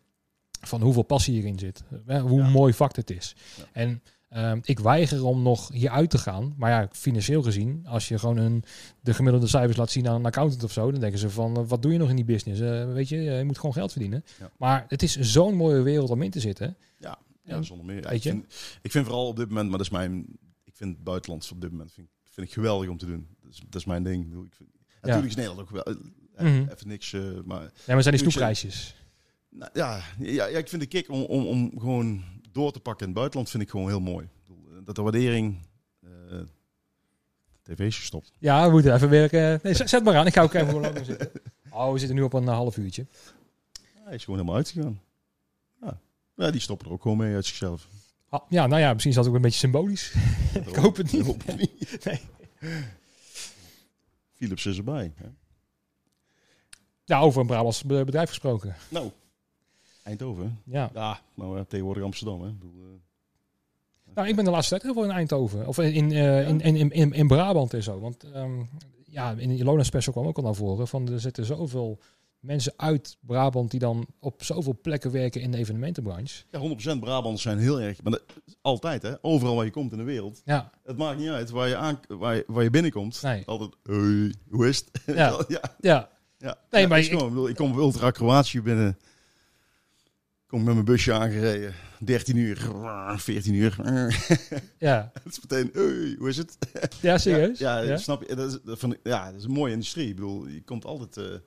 Van hoeveel passie hierin zit. Eh, Hoe Ja. mooi vak het is. Ja. En ehm, ik weiger om nog hieruit te gaan. Maar ja, financieel gezien, als je gewoon een, de gemiddelde cijfers laat zien aan een accountant of zo, dan denken ze van, eh, wat doe je nog in die business? Eh, weet je, eh, je moet gewoon geld verdienen. Ja. Maar het is zo'n mooie wereld om in te zitten. Ja, En- zonder meer. Ja, ik, vind, ik vind vooral op dit moment, maar dat is mijn... Ik vind het buitenlands op dit moment vind, ik- vind ik geweldig om te doen. Dat is, dat is mijn ding. Ik vind, Natuurlijk is Nederland ook wel... Mhm. Even niks, maar... Ja, maar zijn die snoepreisjes. Nou, ja, ja, ja, ik vind de kick om, om, om gewoon door te pakken in het buitenland vind ik gewoon heel mooi. Eh, Dat de waardering... eh tv's gestopt. Ja, we moeten even werken. Nee, zet, maar aan. Ik ga ook even langer zitten. Oh, we zitten nu op een eh, half uurtje. Hij is gewoon helemaal uitgegaan. Ja. ja, die stoppen er ook gewoon mee uit zichzelf. Ah, ja, nou ja, misschien is dat ook een beetje symbolisch. Ik hoop het niet. Ik hoop het niet. Nee. Philips is erbij. Hè? Ja, over een Brabants be- bedrijf gesproken. Nou, Eindhoven. Ja. Ja, nou tegenwoordig Amsterdam. Hè. Ik bedoel, eh, Nou, ik ben de laatste tijd heel veel in Eindhoven. Of in, eh, in, in, in, in Brabant en zo. Want ehm, ja, in de Ilona Special kwam ook al naar voren. Van, er zitten zoveel mensen uit Brabant die dan op zoveel plekken werken in de evenementenbranche. ja, 100% Brabanders zijn heel erg. Maar dat, altijd, hè? Overal waar je komt in de wereld. Ja, Het maakt niet uit waar je, aan, waar je, waar je binnenkomt. nee. Altijd, hey, hoe is het? Ja. ja, Ja, ja. Nee, maar ik- ik, bedoel, ik kom Ultra Kroatië binnen. Kom ik met mijn busje aangereden. 13 uur, 14 uur. ja. Het is meteen, hey, hoe is het? Ja, serieus? Ja, ja, Ja? snap je? Dat is, van, ja, dat is een mooie industrie. Ik bedoel, je komt altijd... eh, ja,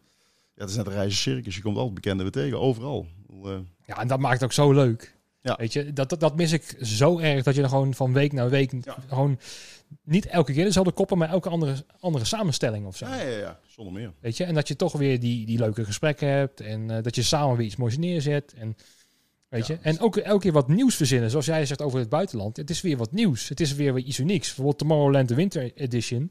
het is net een reizen circus. Je komt altijd bekenden tegen, overal. Eh, Ja, en dat maakt het ook zo leuk. Ja. Weet je, dat, dat, dat mis ik zo erg dat je er gewoon van week naar week Ja. gewoon niet elke keer dezelfde koppen, maar elke andere, andere samenstelling of zo. ja, ja, ja, zonder meer. Weet je, en dat je toch weer die, die leuke gesprekken hebt en eh, dat je samen weer iets moois neerzet. En, weet Ja. je, en ook elke keer wat nieuws verzinnen, zoals jij zegt over het buitenland. Het is weer wat nieuws. Het is weer iets unieks. Bijvoorbeeld Tomorrowland de Winter Edition.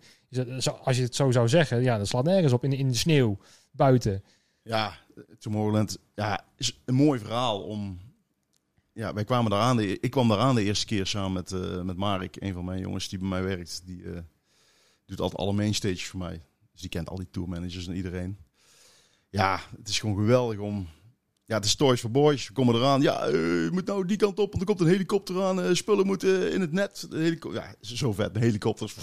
Als je het zo zou zeggen, ja, dat slaat nergens op in, de- in de sneeuw buiten. Ja, Tomorrowland ja, is een mooi verhaal om... Ja, wij kwamen daar aan. De, ik kwam daar aan de eerste keer samen met, eh, met Marek, een van mijn jongens die bij mij werkt. Die eh, doet altijd alle mainstages voor mij. Dus die kent al die tourmanagers en iedereen. Ja, het is gewoon geweldig om... Ja, het is Toys for Boys. We komen eraan. Ja, eh, je moet nou die kant op, want er komt een helikopter aan. eh, spullen moeten in het net. De ja, zo vet. Een helikopter.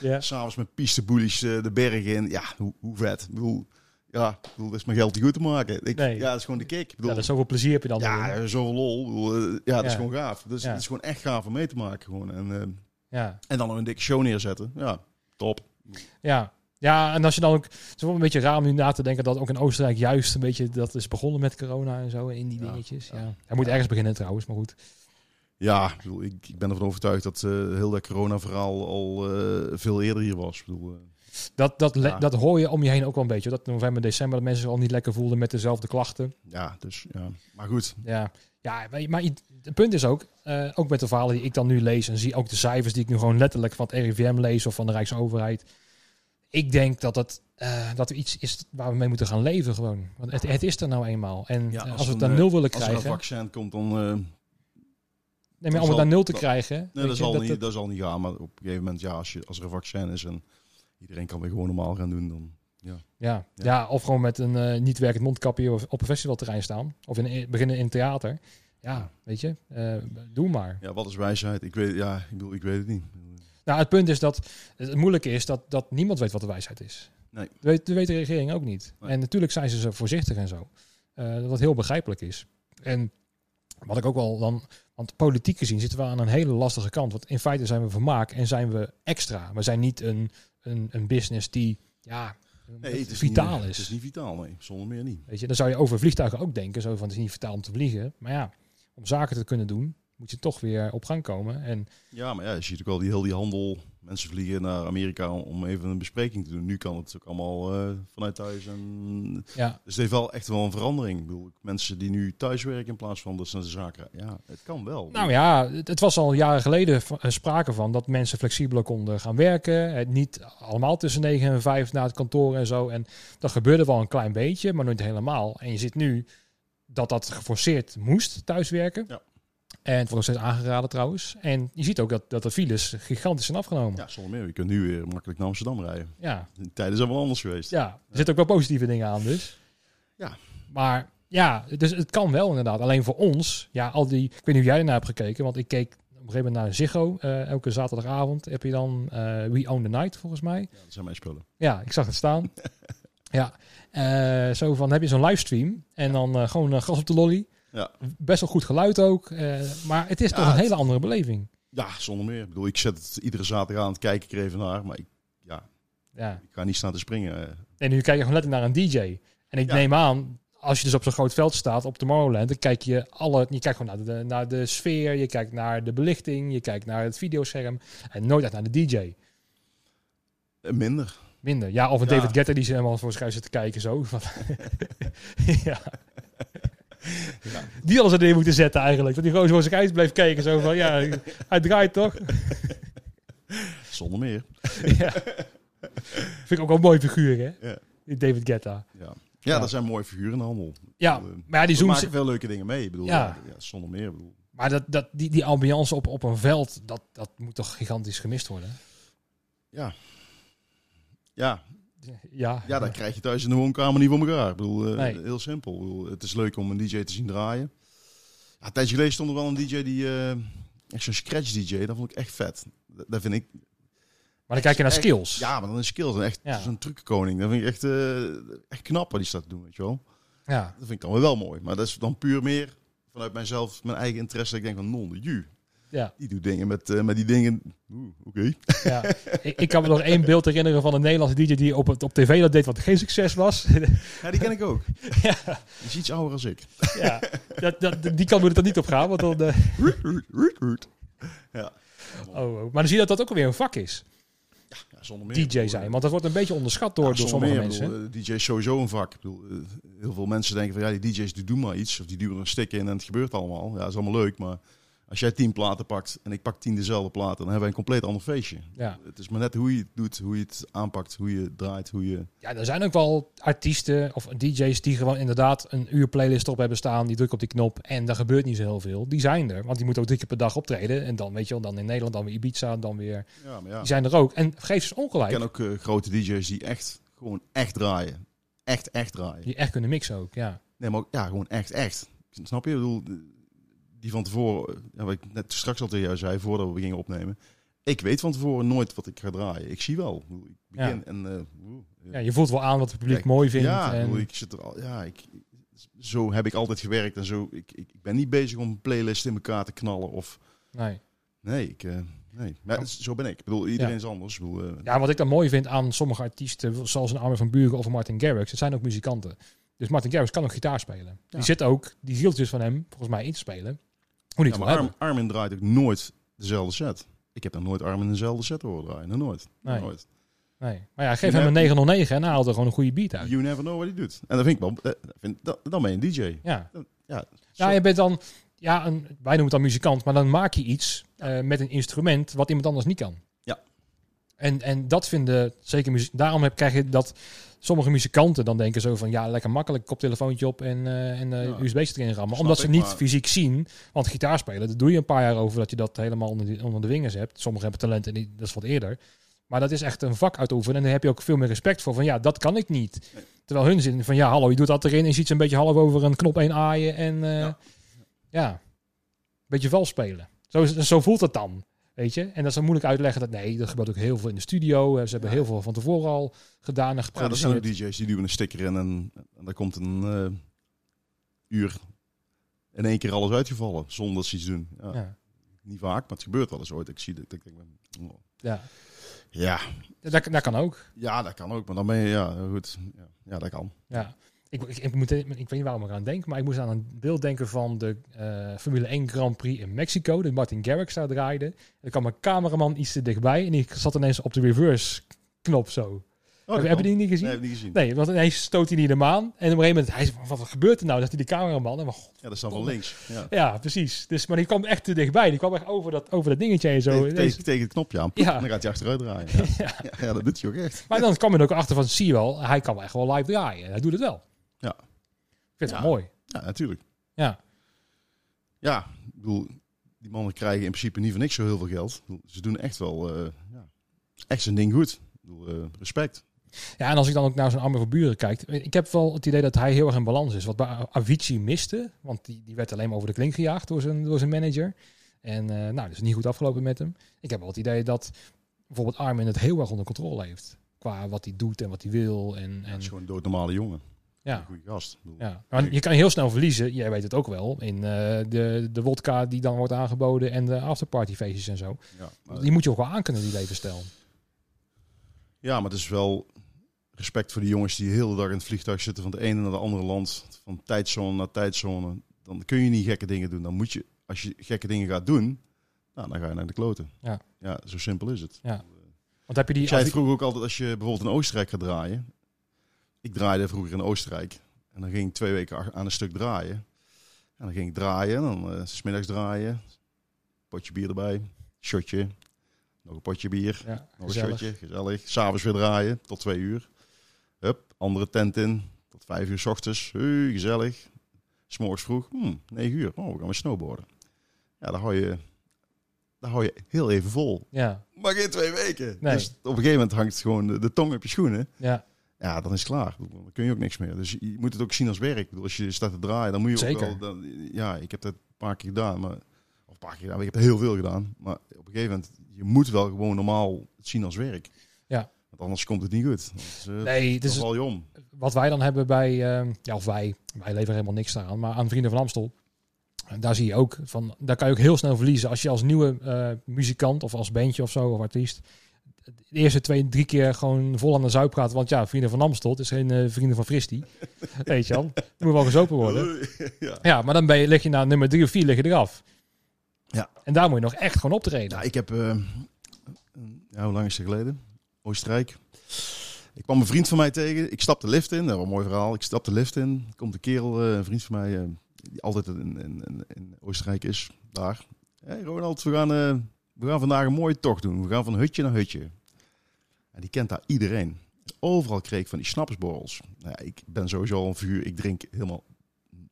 Ja. S'avonds met pisteboelies eh, de bergen in. Ja, hoe, hoe vet. Bedoel, ja, ik bedoel, dat is mijn geld niet goed te maken. Ik, Nee. Ja, dat is gewoon de kick. Ik Ja, bedoel, dat is zoveel plezier heb je dan ja, zoveel lol. Bedoel, eh, ja, dat is Ja. gewoon gaaf. Dus Ja. het is gewoon echt gaaf om mee te maken. Gewoon. En, eh, Ja. en dan nog een dikke show neerzetten. Ja, top. Ja. Ja, en als je dan ook... Het is wel een beetje raar om nu na te denken dat ook in Oostenrijk juist een beetje... Dat is begonnen met corona en zo, in die Ja, dingetjes. Ja. ja. Hij moet ergens beginnen trouwens, maar goed. Ja, ik, bedoel, ik, ik ben ervan overtuigd dat eh, heel dat corona-verhaal al eh, veel eerder hier was. Ik bedoel, eh, Dat, dat, Ja. dat hoor je om je heen ook wel een beetje. Dat november, december, dat mensen zich al niet lekker voelden met dezelfde klachten. ja, dus ja. Maar goed. Ja, ja maar, maar het punt is ook, eh, ook met de verhalen die ik dan nu lees en zie, ook de cijfers die ik nu gewoon letterlijk van het RIVM lees of van de Rijksoverheid. Ik denk dat het dat er iets is waar we mee moeten gaan leven gewoon. Want het, het is er nou eenmaal. En Ja, eh, als als, we het naar eh, nul willen Als er een krijgen, vaccin komt, dan... eh, nee, maar om het naar nul te dat- krijgen. Nee, dat zal, dat- niet, dat- dat zal niet gaan. Maar op een gegeven moment, ja, als, je, als er een vaccin is en iedereen kan weer gewoon normaal gaan doen, dan... Ja, Ja. ja. of gewoon met een eh, niet werkend mondkapje op een festivalterrein staan. Of in, beginnen in theater. Ja, weet je, eh, doe maar. Ja, wat is wijsheid? Ik weet, ja, ik bedoel, ik weet het niet. Nou, het punt is dat het moeilijke is dat, dat niemand weet wat de wijsheid is. Nee. Dat weet, dat weet de regering ook niet. Nee. En natuurlijk zijn ze zo voorzichtig en zo. Eh, wat heel begrijpelijk is. En wat ik ook wel dan... Want politiek gezien zitten we aan een hele lastige kant. Want in feite zijn we vermaak en zijn we extra. We zijn niet een, een, een business die ja, Nee, het is vitaal niet, is. Het is niet vitaal, nee. Zonder meer niet. Weet je, dan zou je over vliegtuigen ook denken. Zo van, het is niet vitaal om te vliegen. Maar ja, om zaken te kunnen doen, moet je toch weer op gang komen. En Ja, maar ja, je ziet ook al die heel die handel. Mensen vliegen naar Amerika om even een bespreking te doen. Nu kan het ook allemaal eh, vanuit thuis. En... ja, Dus het heeft wel echt wel een verandering. Ik bedoel, mensen die nu thuis werken in plaats van dat ze naar de zaken. Ja, het kan wel. Nou ja, het, was al jaren geleden eh, sprake van dat mensen flexibeler konden gaan werken. Het niet allemaal tussen 9 en 5 naar het kantoor en zo. En dat gebeurde wel een klein beetje, maar nooit helemaal. En je ziet nu dat dat geforceerd moest thuiswerken. Ja. En het wordt nog steeds aangeraden trouwens. En je ziet ook dat, dat de files gigantisch zijn afgenomen. Ja, zonder meer. Je kunt nu weer makkelijk naar Amsterdam rijden. Ja, De tijden zijn wel anders geweest. ja. er zitten ook wel positieve dingen aan dus. Ja. Maar ja, dus het kan wel inderdaad. Alleen voor ons, ja, al die... Ik weet niet hoe jij ernaar hebt gekeken, want ik keek op een gegeven moment naar Ziggo. Eh, elke zaterdagavond heb je dan eh, We Own the Night, volgens mij. Ja, dat zijn mijn spullen. Ja, ik zag het staan. ja, Eh, zo van heb je zo'n livestream en dan gewoon gas op de lolly. Ja. Best wel goed geluid ook. eh, maar het is toch een hele andere beleving. Ja, zonder meer. Ik bedoel, ik zet het iedere zaterdag aan het kijken ik er even naar. Maar ik, ja, Ja. ik ga niet staan te springen. eh. En nu kijk je gewoon letterlijk naar een DJ. En ik neem aan, als je dus op zo'n groot veld staat op Tomorrowland, dan kijk je alle, je kijkt gewoon naar de, naar de sfeer, je kijkt naar de belichting, je kijkt naar het videoscherm en nooit echt naar de DJ. Eh, Minder. Minder. Ja, of een Ja. David Guetta die ze helemaal voor zich uit zit te kijken zo. Van- ja. Die ze erin moeten zetten eigenlijk. Dat die gewoon voor zich uit bleef kijken. Zo van, ja, hij draait toch? Zonder meer. ja. Vind ik ook wel een mooi figuur, hè? Ja. David Guetta. Ja. Ja, Ja. dat zijn mooie figuren in de handel. Ja, Ik bedoel, eh, maar ja, die we zoomt maken veel leuke dingen mee. Ik bedoel, Ja. ja. ja, zonder meer. Ik bedoel. Maar dat, dat, die, die ambiance op, op een veld, dat, dat moet toch gigantisch gemist worden? Ja. Ja, Ja, ja, dat krijg je thuis in de woonkamer niet voor elkaar. Ik bedoel, eh, Nee. heel simpel. Ik bedoel, het is leuk om een DJ te zien draaien. Ja, een tijdje geleden stond er wel een DJ die... eh, echt zo'n scratch DJ, dat vond ik echt vet. Dat, dat vind ik... Maar dan kijk je naar echt- skills. Ja, maar dan is skills. Echt Ja. zo'n trucenkoning. Dat vind ik echt, eh, echt knap wat die staat te doen, weet je wel. Ja. Dat vind ik dan wel mooi. Maar dat is dan puur meer vanuit mijzelf, mijn eigen interesse. Ik denk van, non de ju. Ja. Die doet dingen met, eh, met die dingen. Oké. ja. ik, ik kan me nog één beeld herinneren van een Nederlandse DJ die op, op tv dat deed wat geen succes was. Ja, die ken ik ook. ja, Die is iets ouder als ik. ja. Dat, dat, die kan er niet op gaan. Want dan, eh, Root, root, root, root. Ja. oh, oh. Maar dan zie je dat dat ook alweer een vak is. ja, zonder meer. DJ zijn. eh, Want dat wordt een beetje onderschat door, ja, door sommige meer. Mensen. bedoel, DJ is sowieso een vak. Ik bedoel, heel veel mensen denken van ja, die DJ's die doen maar iets. Of die duwen een stick in en het gebeurt allemaal. Ja, dat is allemaal leuk. Maar als jij tien platen pakt en ik pak tien dezelfde platen, dan hebben wij een compleet ander feestje. Ja. Het is maar net hoe je het doet, hoe je het aanpakt, hoe je draait, hoe je... ja, er zijn ook wel artiesten of DJ's die gewoon inderdaad een uur playlist op hebben staan. Die drukken op die knop en daar gebeurt niet zo heel veel. Die zijn er. Want die moeten ook drie keer per dag optreden. En dan, weet je wel, dan in Nederland, dan weer Ibiza, dan weer... Ja, maar ja. Die zijn er ook. En geef ze Ik ongelijk. ken ook eh, grote DJ's die echt, gewoon echt draaien. Echt, echt draaien. Die echt kunnen mixen ook, ja. Nee, maar ook, ja, gewoon echt, echt. Snap je? Ik bedoel, die van tevoren, eh, ja, wat ik net straks al tegen jou zei, voordat we gingen opnemen. Ik weet van tevoren nooit wat ik ga draaien. Ik zie wel. Ik begin Ja. en... eh, oeh, ja. Je voelt wel aan wat het publiek Kijk, mooi vindt. Ja, en, ik zit er al. Ja, ik, zo heb ik altijd gewerkt en zo. Ik, ik, ik ben niet bezig om een playlist in elkaar te knallen of. nee. Nee, ik, eh, nee. Maar zo ben ik. Ik bedoel, iedereen Ja. is anders. Ik bedoel, eh, Ja, wat ik dan mooi vind aan sommige artiesten, zoals een Armin van Buren of Martin Garrix, het zijn ook muzikanten. Dus Martin Garrix kan ook gitaar spelen. Die zit ook die zieltjes van hem, volgens mij, in te spelen. Hoe niet ja, ja, maar Arm, Armin draait ook nooit dezelfde set. Ik heb dan nooit Armin dezelfde set horen draaien. Nog nooit. Nog Nee. nooit. Nee. Maar ja, geef hem een hebt- 909 en hij haalt er gewoon een goede beat uit. You never know what hij doet. En dat vind ik wel. eh, vind, dat, dan ben je een DJ. Ja. Ja, ja, je bent dan, ja, een, wij noemen het dan muzikant, maar dan maak je iets eh, met een instrument wat iemand anders niet kan. En, en dat vinden zeker muziek. Daarom heb, krijg je dat sommige muzikanten dan denken zo van ja, lekker makkelijk koptelefoontje op en, eh en eh Ja. USB-stick erin rammen. Omdat ze ik, niet maar- fysiek zien. Want gitaar spelen, dat doe je een paar jaar over dat je dat helemaal onder, die- onder de vingers hebt. Sommigen hebben talent en die, dat is wat eerder. Maar dat is echt een vak uitoefenen. En daar heb je ook veel meer respect voor. Van ja, dat kan ik niet. Nee. Terwijl hun zin van ja, hallo, je doet dat erin. En je ziet ze een beetje half over een knop 1 aaien. En eh, Ja. ja. een beetje vals spelen. Zo, zo voelt het dan. Weet je? En dat is dan moeilijk uitleggen dat nee, dat gebeurt ook heel veel in de studio. Eh, Ze hebben Ja. heel veel van tevoren al gedaan en Ja, er zijn ook geproduceerd. DJ's die duwen een sticker in en, en daar komt een eh, uur in één keer alles uitgevallen zonder dat ze iets doen. Ja, Ja. Niet vaak, maar het gebeurt wel eens ooit. Ik zie dat. Ik denk, oh. Ja. ja, Dat, dat kan ook. ja, dat kan ook. Maar dan ben je, ja, goed. Ja, ja dat kan. Ja. Ik, ik, ik, moet, ik weet niet waarom ik aan denk, maar ik moest aan een beeld denken van de eh, Formule 1 Grand Prix in Mexico. Dat Martin Garrix daar draaide. Er kwam een cameraman iets te dichtbij en die zat ineens op de reverse knop zo. Oh, heb, heb je die niet gezien? Nee, heb ik niet gezien. Nee, want ineens stoot hij niet de maan. En op een gegeven moment, hij wat gebeurt er nou? Dat hij de cameraman. En, maar, god, Ja, dat staat wel links. Ja. ja, precies. Dus, maar die kwam echt te dichtbij. Die kwam echt over dat, over dat dingetje en zo. Tegen, tegen, tegen het knopje aan. Ja. En dan gaat hij achteruit draaien. Ja. Ja. Dat doet hij ook echt. Maar dan kwam je er ook achter van, zie je wel, hij kan wel echt wel live draaien. Hij doet het wel. Ja. Ik vind het Ja. mooi. Ja, natuurlijk. Ja. Ja, ik bedoel, die mannen krijgen in principe niet voor niks zo heel veel geld. Ze doen echt wel eh, ja, echt zijn ding goed. Ik bedoel, eh, respect. Ja, en als ik dan ook naar zo'n Armin van Buren kijk. Ik heb wel het idee dat hij heel erg in balans is. Wat bij Avicii miste. Want die, die werd alleen maar over de klink gejaagd door zijn, door zijn manager. En eh, nou, dat is niet goed afgelopen met hem. Ik heb wel het idee dat bijvoorbeeld Armin het heel erg onder controle heeft. Qua wat hij doet en wat hij wil. En, en, is gewoon een doodnormale jongen. Ja. Een goede gast. Ja, maar je kan heel snel verliezen. Jij weet het ook wel. In eh, de, de wodka die dan wordt aangeboden en de afterpartyfeestjes en zo. ja, maar, Die moet je ook wel aankunnen, die levensstijl. ja, maar het is wel respect voor die jongens die de hele dag in het vliegtuig zitten van het ene naar het andere land. Van tijdzone naar tijdzone. Dan kun je niet gekke dingen doen. Dan moet je, als je gekke dingen gaat doen, nou, dan ga je naar de kloten. Ja. ja zo simpel is het. Want heb je die... Ik zei vroeger ook altijd als je bijvoorbeeld in Oostenrijk gaat draaien. Ik draaide vroeger in Oostenrijk. En dan ging ik twee weken aan een stuk draaien. En dan ging ik draaien. En dan eh, s smiddags draaien. Potje bier erbij. Shotje. Nog een potje bier. ja, Nog een shotje. Gezellig. S'avonds weer draaien. Tot twee uur. Hup. Andere tent in. Tot vijf uur s ochtends, hey, gezellig. S'morgens vroeg, hmm, negen uur, oh, we gaan we snowboarden. Ja, dan hou je, dan hou je heel even vol. Ja, Maar geen twee weken. Nee. Dus op een gegeven moment hangt het gewoon de, de tong op je schoenen. ja, Ja, dan is het klaar. Dan kun je ook niks meer. Dus je moet het ook zien als werk. Bedoel, als je staat te draaien, dan moet je Zeker. ook wel... Dan, ja, ik heb dat een paar keer gedaan. Maar, of een paar keer gedaan. maar Ik heb heel veel gedaan. Maar op een gegeven moment, je moet wel gewoon normaal het zien als werk. Ja. Want anders komt het niet goed. Dus, eh, nee, val je om. wat wij dan hebben bij, eh, ja, of wij, wij leveren helemaal niks aan, maar aan Vrienden van Amstel. En daar zie je ook van, daar kan je ook heel snel verliezen als je als nieuwe eh, muzikant of als bandje of zo of artiest de eerste twee, drie keer gewoon vol aan de zuip gaat. Want ja, Vrienden van Amstel, het is geen eh, Vrienden van Fristi. Weet je al, er moet wel gezopen worden. ja. Ja, maar dan ben je, lig je na nummer drie of vier lig je eraf. Ja. En daar moet je nog echt gewoon optreden. Nou, ik heb... eh, ja, hoe lang is het geleden? Oostenrijk. Ik kwam een vriend van mij tegen. Ik stap de lift in. Dat was een mooi verhaal. Ik stap de lift in. Komt een kerel, eh, een vriend van mij, die altijd in, in, in, Oostenrijk is. Daar. Hey Ronald, we gaan, we gaan vandaag een mooie tocht doen. We gaan van hutje naar hutje. En die kent daar iedereen. Overal kreeg ik van die snappersborrels. Nou, ja, ik ben sowieso al een vuur. Ik drink helemaal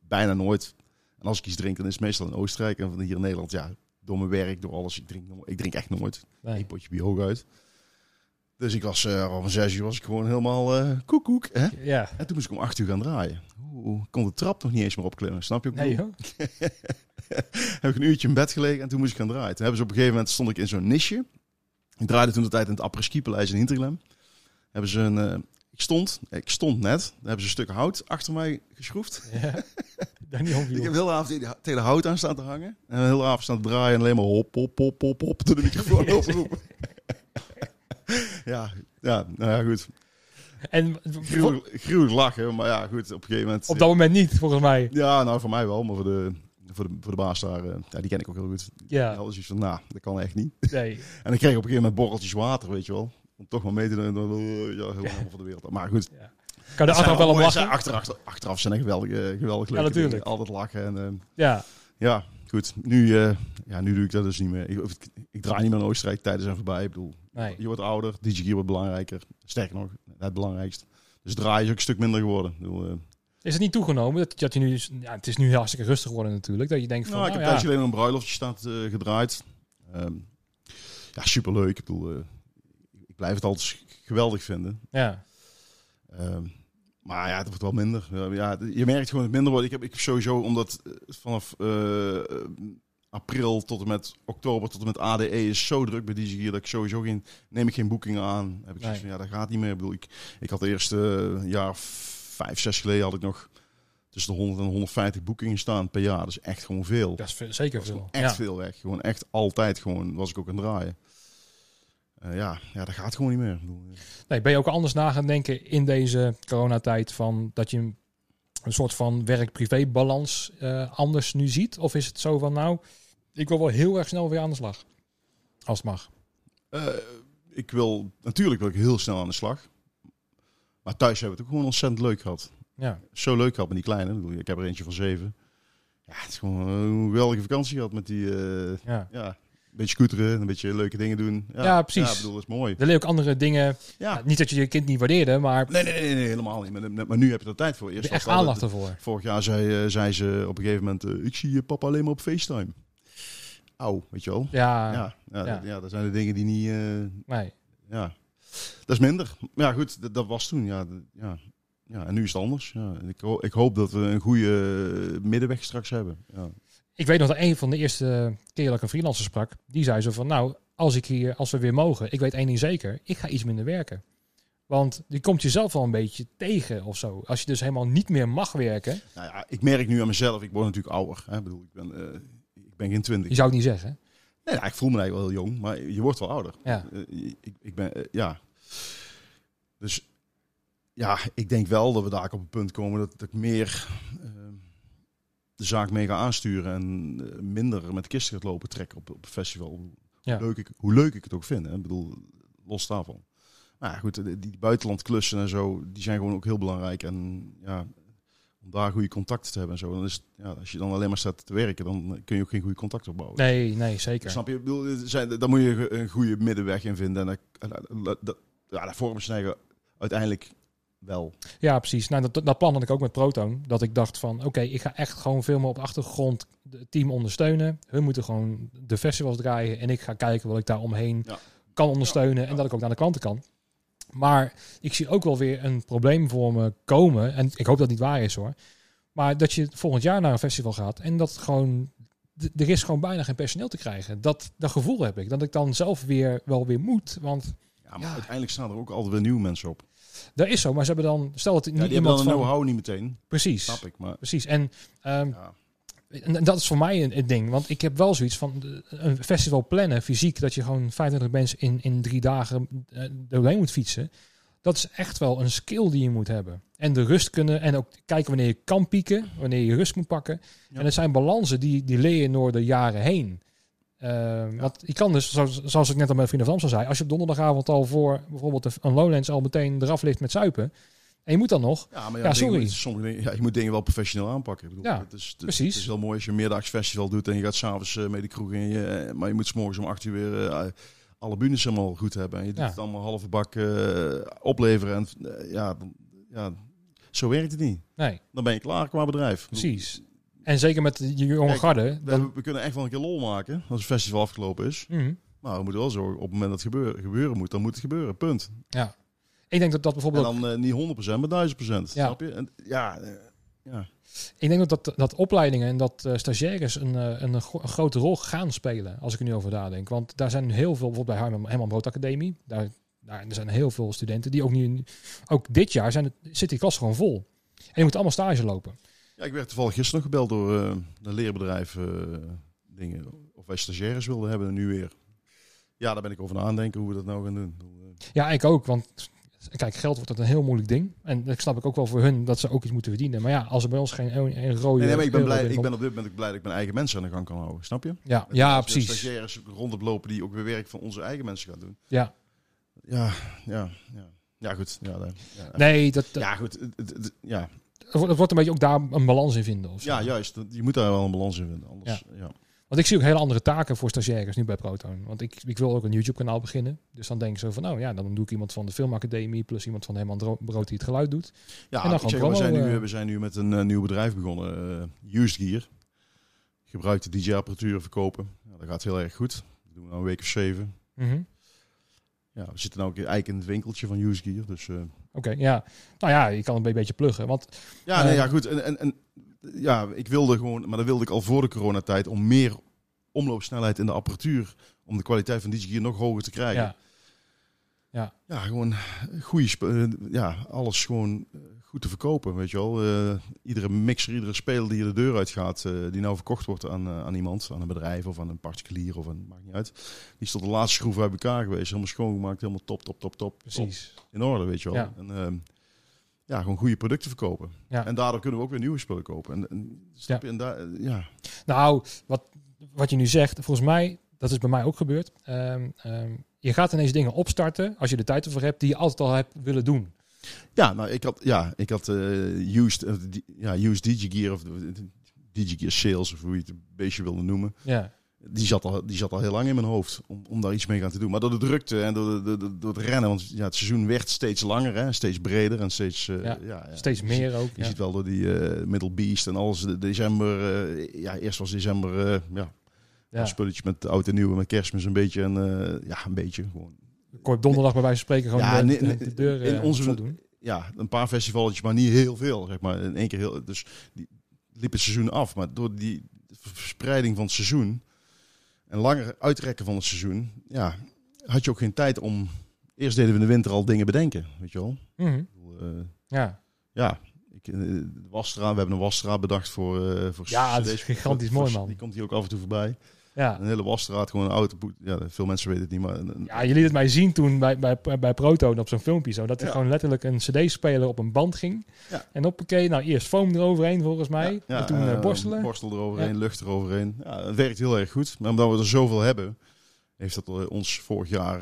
bijna nooit. En als ik iets drink, dan is het meestal in Oostenrijk. En van hier in Nederland, ja, door mijn werk, door alles. Ik drink, ik drink echt nooit. Nee. Een potje bier hooguit. Dus ik was al van zes uur was ik gewoon helemaal eh koekoek. Hè? Ja, En toen moest ik om acht uur gaan draaien. Oeh, ik kon de trap nog niet eens meer opklimmen. Snap je? ik nee joh. heb ik een uurtje in bed gelegen en toen moest ik gaan draaien. Toen hebben ze op een gegeven moment stond ik in zo'n nisje. Ik draaide toen de tijd in het apres-ski paleis in Hinterglem. Hebben ze een, eh, ik stond, ik stond net. Daar hebben ze een stuk hout achter mij geschroefd. Ja. Daar niet om Ik heb heel de avond tegen- de hout aan staan te hangen. En de hele avond staan te draaien en alleen maar hop, hop, hop, hop, hop. De microfoon oproepen. ja, ja, nou ja, goed. En Gruwelijk, gruwelijk lachen, maar ja, goed, op een gegeven moment... op dat moment niet, volgens mij. Ja, nou, voor mij wel, maar voor de, voor de, voor de baas daar, eh, ja, die ken ik ook heel goed. Ja, Ja. Alles iets van, nou, dat kan echt niet. nee. En ik kreeg op een gegeven moment borreltjes water, weet je wel. Om toch maar mee te doen. en dan, eh, Ja, heel helemaal van de wereld. Maar goed. Kan er achteraf wel om lachen? Achter, achter, achteraf zijn er geweldige, geweldig leuke natuurlijk. dingen. Altijd lachen. En, eh, Ja, ja, goed. Nu, eh, ja, nu doe ik dat dus niet meer. Ik, ik, ik draai niet meer in Oostenrijk. Tijden zijn voorbij. Ik bedoel, nee. je wordt ouder. DJ wordt belangrijker. Sterker nog, het belangrijkst. Dus draaien is ook een stuk minder geworden. Ik bedoel, eh, Is het niet toegenomen? Dat, dat je nu, ja, het is nu hartstikke rustig geworden natuurlijk. Dat je denkt van, nou, ik nou, heb ja, thuis alleen een bruiloftje staat eh, gedraaid. Ehm, ja, superleuk. Ik bedoel, eh, ik blijf het altijd geweldig vinden. ja, Ehm, maar ja, het wordt wel minder. Ja, Ja, je merkt gewoon dat het minder wordt. Ik heb, ik heb sowieso, omdat eh, vanaf april tot en met oktober tot en met ADE is zo druk bij DJ Gear dat ik sowieso geen, neem ik geen boekingen aan. Heb ik zoiets van, ja, dat gaat niet meer. Ik bedoel, ik, ik had eerst een jaar vijf, zes geleden had ik nog tussen de 100 en 150 boekingen staan per jaar. Dat is echt gewoon veel. dat is zeker veel. echt ja. veel weg. Gewoon echt altijd gewoon was ik ook aan het draaien. Eh, ja, ja, dat gaat gewoon niet meer. Eh, Nee, ben je ook anders na gaan denken in deze coronatijd van dat je een, soort van werk-privé-balans eh, anders nu ziet? Of is het zo van, nou, ik wil wel heel erg snel weer aan de slag? Als het mag. Ik wil, natuurlijk wil ik heel snel aan de slag. Maar thuis hebben we het ook gewoon ontzettend leuk gehad. Ja, Zo leuk gehad met die kleine. Ik heb er eentje van zeven. Ja, het is gewoon een geweldige vakantie gehad met die, eh, ja. ja, een beetje scooteren, een beetje leuke dingen doen. Ja, precies. Ja, ik bedoel, dat is mooi. Er ook andere dingen. Ja. Ja, niet dat je je kind niet waardeerde, maar Nee, nee, nee, nee, helemaal niet. Maar, maar nu heb je er tijd voor. er Eerst echt aandacht ervoor. Vorig jaar zei, eh, zei ze op een gegeven moment, eh, ik zie je papa alleen maar op FaceTime. Auw, weet je wel. Ja, Ja, ja, ja. Dat, ja, zijn de dingen die niet... nee. ja, dat is minder. Maar ja, goed, dat, dat was toen. Ja, ja. ja, en nu is het anders. Ja, en ik, ho- ik hoop dat we een goede middenweg straks hebben. Ja. Ik weet nog dat een van de eerste keer dat ik een freelancer sprak, die zei zo van, nou, als ik hier, als we weer mogen, ik weet één ding zeker, ik ga iets minder werken. Want je komt jezelf wel een beetje tegen of zo. Als je dus helemaal niet meer mag werken, Nou ja, ik merk nu aan mezelf, ik word natuurlijk ouder. Hè. Ik bedoel, ik ben, eh, ik ben geen twintig. je zou het niet zeggen. Nee, ja, ik voel me eigenlijk wel heel jong, maar je wordt wel ouder. Ja. Eh, ik, ik ben, eh, ja. Dus ja, ik denk wel dat we daar op een punt komen dat, dat ik meer eh, de zaak mee ga aansturen en eh, minder met kisten gaat lopen trekken op, op een festival. Ja. Hoe, leuk ik, hoe leuk ik het ook vind. Hè. Ik bedoel, los daarvan. Maar ja, goed, die, die buitenlandklussen en zo, die zijn gewoon ook heel belangrijk. En ja, om daar goede contacten te hebben en zo. Dan is, ja, als je dan alleen maar staat te werken, dan kun je ook geen goede contact opbouwen. Nee, nee, zeker. Snap je? Ik bedoel, zijn, daar moet je een goede middenweg in vinden. En dat, dat, ja, dat vormen snijden uiteindelijk wel. Ja, precies. Nou, dat, dat plan had ik ook met Proton. Dat ik dacht van, oké, ik ga echt gewoon veel meer op de achtergrond het team ondersteunen. Hun moeten gewoon de festivals draaien. En ik ga kijken wat ik daar omheen Ja. kan ondersteunen. En dat ik ook naar de klanten kan. Maar ik zie ook wel weer een probleem voor me komen. En ik hoop dat het niet waar is hoor. Maar dat je volgend jaar naar een festival gaat. En dat gewoon... Er is gewoon bijna geen personeel te krijgen. Dat, dat gevoel heb ik. Dat ik dan zelf weer wel weer moet. Want Ja, maar Ja. uiteindelijk staan er ook altijd weer nieuwe mensen op. dat is zo. Maar ze hebben dan... Stel dat het Ja, niet die hebben iemand dan een van... know-how niet meteen. Precies. Snap ik. Maar Precies. En, ehm, ja. En dat is voor mij een, een ding. Want ik heb wel zoiets van de- een festival plannen, fysiek, dat je gewoon 25 mensen in, in drie dagen eh, doorheen moet fietsen. Dat is echt wel een skill die je moet hebben. En de rust kunnen en ook kijken wanneer je kan pieken, wanneer je rust moet pakken. Ja. En het zijn balansen die, die leer je door de jaren heen. Ehm, Want je kan dus, zoals, zoals ik net al met Vrienden van Amstel zei, als je op donderdagavond al voor bijvoorbeeld de- een Lowlands al meteen eraf ligt met zuipen. En je moet dan nog, Ja, maar Ja, sorry. Dingen, sommige dingen, ja, je moet dingen wel professioneel aanpakken. Ik bedoel, Ja, het is, het, precies. Het is heel mooi als je een meerdaags festival doet en je gaat s'avonds uh, mee de kroeg in. Je, eh, maar je moet 's morgens om acht uur weer eh, alle bunes helemaal goed hebben. En je doet het allemaal halve bak opleveren. En ja, dan, ja, zo werkt het niet. nee, Dan ben je klaar qua bedrijf. precies. En zeker met de jonge Kijk, garde. We, Dan, we kunnen echt wel een keer lol maken als het festival afgelopen is. Mhm. Maar we moeten wel zorgen, op het moment dat het gebeuren, gebeuren moet, dan moet het gebeuren. Punt. Ja. Ik denk dat dat En bijvoorbeeld. dan eh, niet 100%, maar 1000%. Ja. Snap je? En, ja, eh, ja. Ik denk dat, dat, dat opleidingen en dat eh, stagiaires een, een, gro- een grote rol gaan spelen. Als ik er nu over nadenk. Want daar zijn heel veel, bijvoorbeeld bij Herman, Herman Brood Academie. Daar, daar er zijn heel veel studenten die ook nu. Ook dit jaar zijn zit die klas gewoon vol. En je moet allemaal stage lopen. Ja, ik werd toevallig gisteren nog gebeld door een leerbedrijf dingen. Of wij stagiaires wilden hebben en nu weer. Ja, daar ben ik over na aan denken hoe we dat nou gaan doen. Ja, ik ook. Want kijk, geld wordt dat een heel moeilijk ding. En dat snap ik ook wel voor hun dat ze ook iets moeten verdienen. Maar ja, als er bij ons geen een, rode. Nee, nee, maar ik ben, blij, ik ben op dit moment ook blij dat ik mijn eigen mensen aan de gang kan houden. Snap je? Ja, Dat ja precies. stagiaires rond op lopen die ook weer werk van onze eigen mensen gaan doen. Ja. Ja, ja, ja. Ja, goed. Ja, daar- ja, Nee, dat, ja goed. Ja. het wordt- een beetje ook daar een balans in vinden. Of zo. ja, juist. Je moet daar wel een balans in vinden. Anders, ja. Want ik zie ook hele andere taken voor stagiaires nu bij Proton. Want ik, ik wil ook een YouTube-kanaal beginnen. Dus dan denk ik zo van, nou ja, dan doe ik iemand van de Filmacademie... plus iemand van Herman Brood die het geluid doet. Ja, En dan ik gewoon zeg, we, zijn nu, eh. we zijn nu met een eh, nieuw bedrijf begonnen. eh Used Gear. Gebruikte DJ-apparatuur verkopen. Ja, dat gaat heel erg goed. Dat doen we nou een week of zeven. Mhm. Ja, we zitten nou ook eigenlijk in het winkeltje van Used Gear. Dus Oké, ja. Nou ja, je kan een beetje pluggen. Want ja, nee, ja, goed. En, en, en ja, ik wilde gewoon, maar dat wilde ik al voor de coronatijd, om meer omloopsnelheid in de apparatuur. Om de kwaliteit van DJ Gear nog hoger te krijgen. ja, Ja, gewoon goede, eh, ja, alles gewoon eh, goed te verkopen, weet je wel. Eh, iedere mixer, iedere speler die er de deur uitgaat, eh die nou verkocht wordt aan, aan iemand, aan een bedrijf of aan een particulier of een, maakt niet uit. Die is tot de laatste schroef uit elkaar geweest, helemaal schoongemaakt, helemaal top, top, top, top. precies. top, in orde, weet je wel. Ja. En, ehm, ja, gewoon goede producten verkopen. Ja. En daardoor kunnen we ook weer nieuwe spullen kopen. En, en, snap je? En daar, eh, ja. Nou, wat, wat je nu zegt, volgens mij, dat is bij mij ook gebeurd. Ehm, ehm, je gaat ineens dingen opstarten, als je de tijd ervoor hebt, die je altijd al hebt willen doen. Ja, nou, ik had, ja, ik had eh, used, eh, di- ja, used DigiGear of DigiGear Sales, of hoe je het een beetje wilde noemen. Ja, Die zat, al, die zat al heel lang in mijn hoofd om, om daar iets mee gaan te doen. Maar door de drukte en door, de, de- door het rennen, want ja, het seizoen werd steeds langer, hè, steeds breder en steeds... eh, Ja, ja, ja. steeds meer ook. Je ziet wel door die eh Middle Beast en alles. De, december, eh, ja, eerst was december, ja, een spulletje met oud en nieuw en met kerstmis een beetje. En ja, een beetje gewoon. Kort donderdag bij wijze van spreken gewoon Ja, de, de, nee, de deur in onze- doen. Ja, een paar festivalletjes, maar niet heel veel, zeg maar. In één keer heel, dus die, liep het seizoen af. Maar door die verspreiding van het seizoen en langer uitrekken van het seizoen, ja, had je ook geen tijd om... Eerst deden we in de winter al dingen bedenken, weet je wel. Mhm. Eh, Ja. ja, ik, eh, de wasstraat, we hebben een wasstraat bedacht voor... eh voor Ja, dat is gigantisch Voor- mooi, man. Die komt hier ook af en toe voorbij. Ja. Een hele wasstraat, gewoon een auto. Ja, veel mensen weten het niet, maar... een- ja, je liet het mij zien toen bij, bij, bij Proton op zo'n filmpje zo. Dat er Ja. gewoon letterlijk een cd-speler op een band ging. Ja. En hoppakee, nou eerst foam eroverheen volgens mij. Ja, en toen eh, eh, borstelen. Borstel eroverheen, lucht eroverheen. Ja, het werkt heel erg goed. Maar omdat we er zoveel hebben, heeft dat eh, ons vorig jaar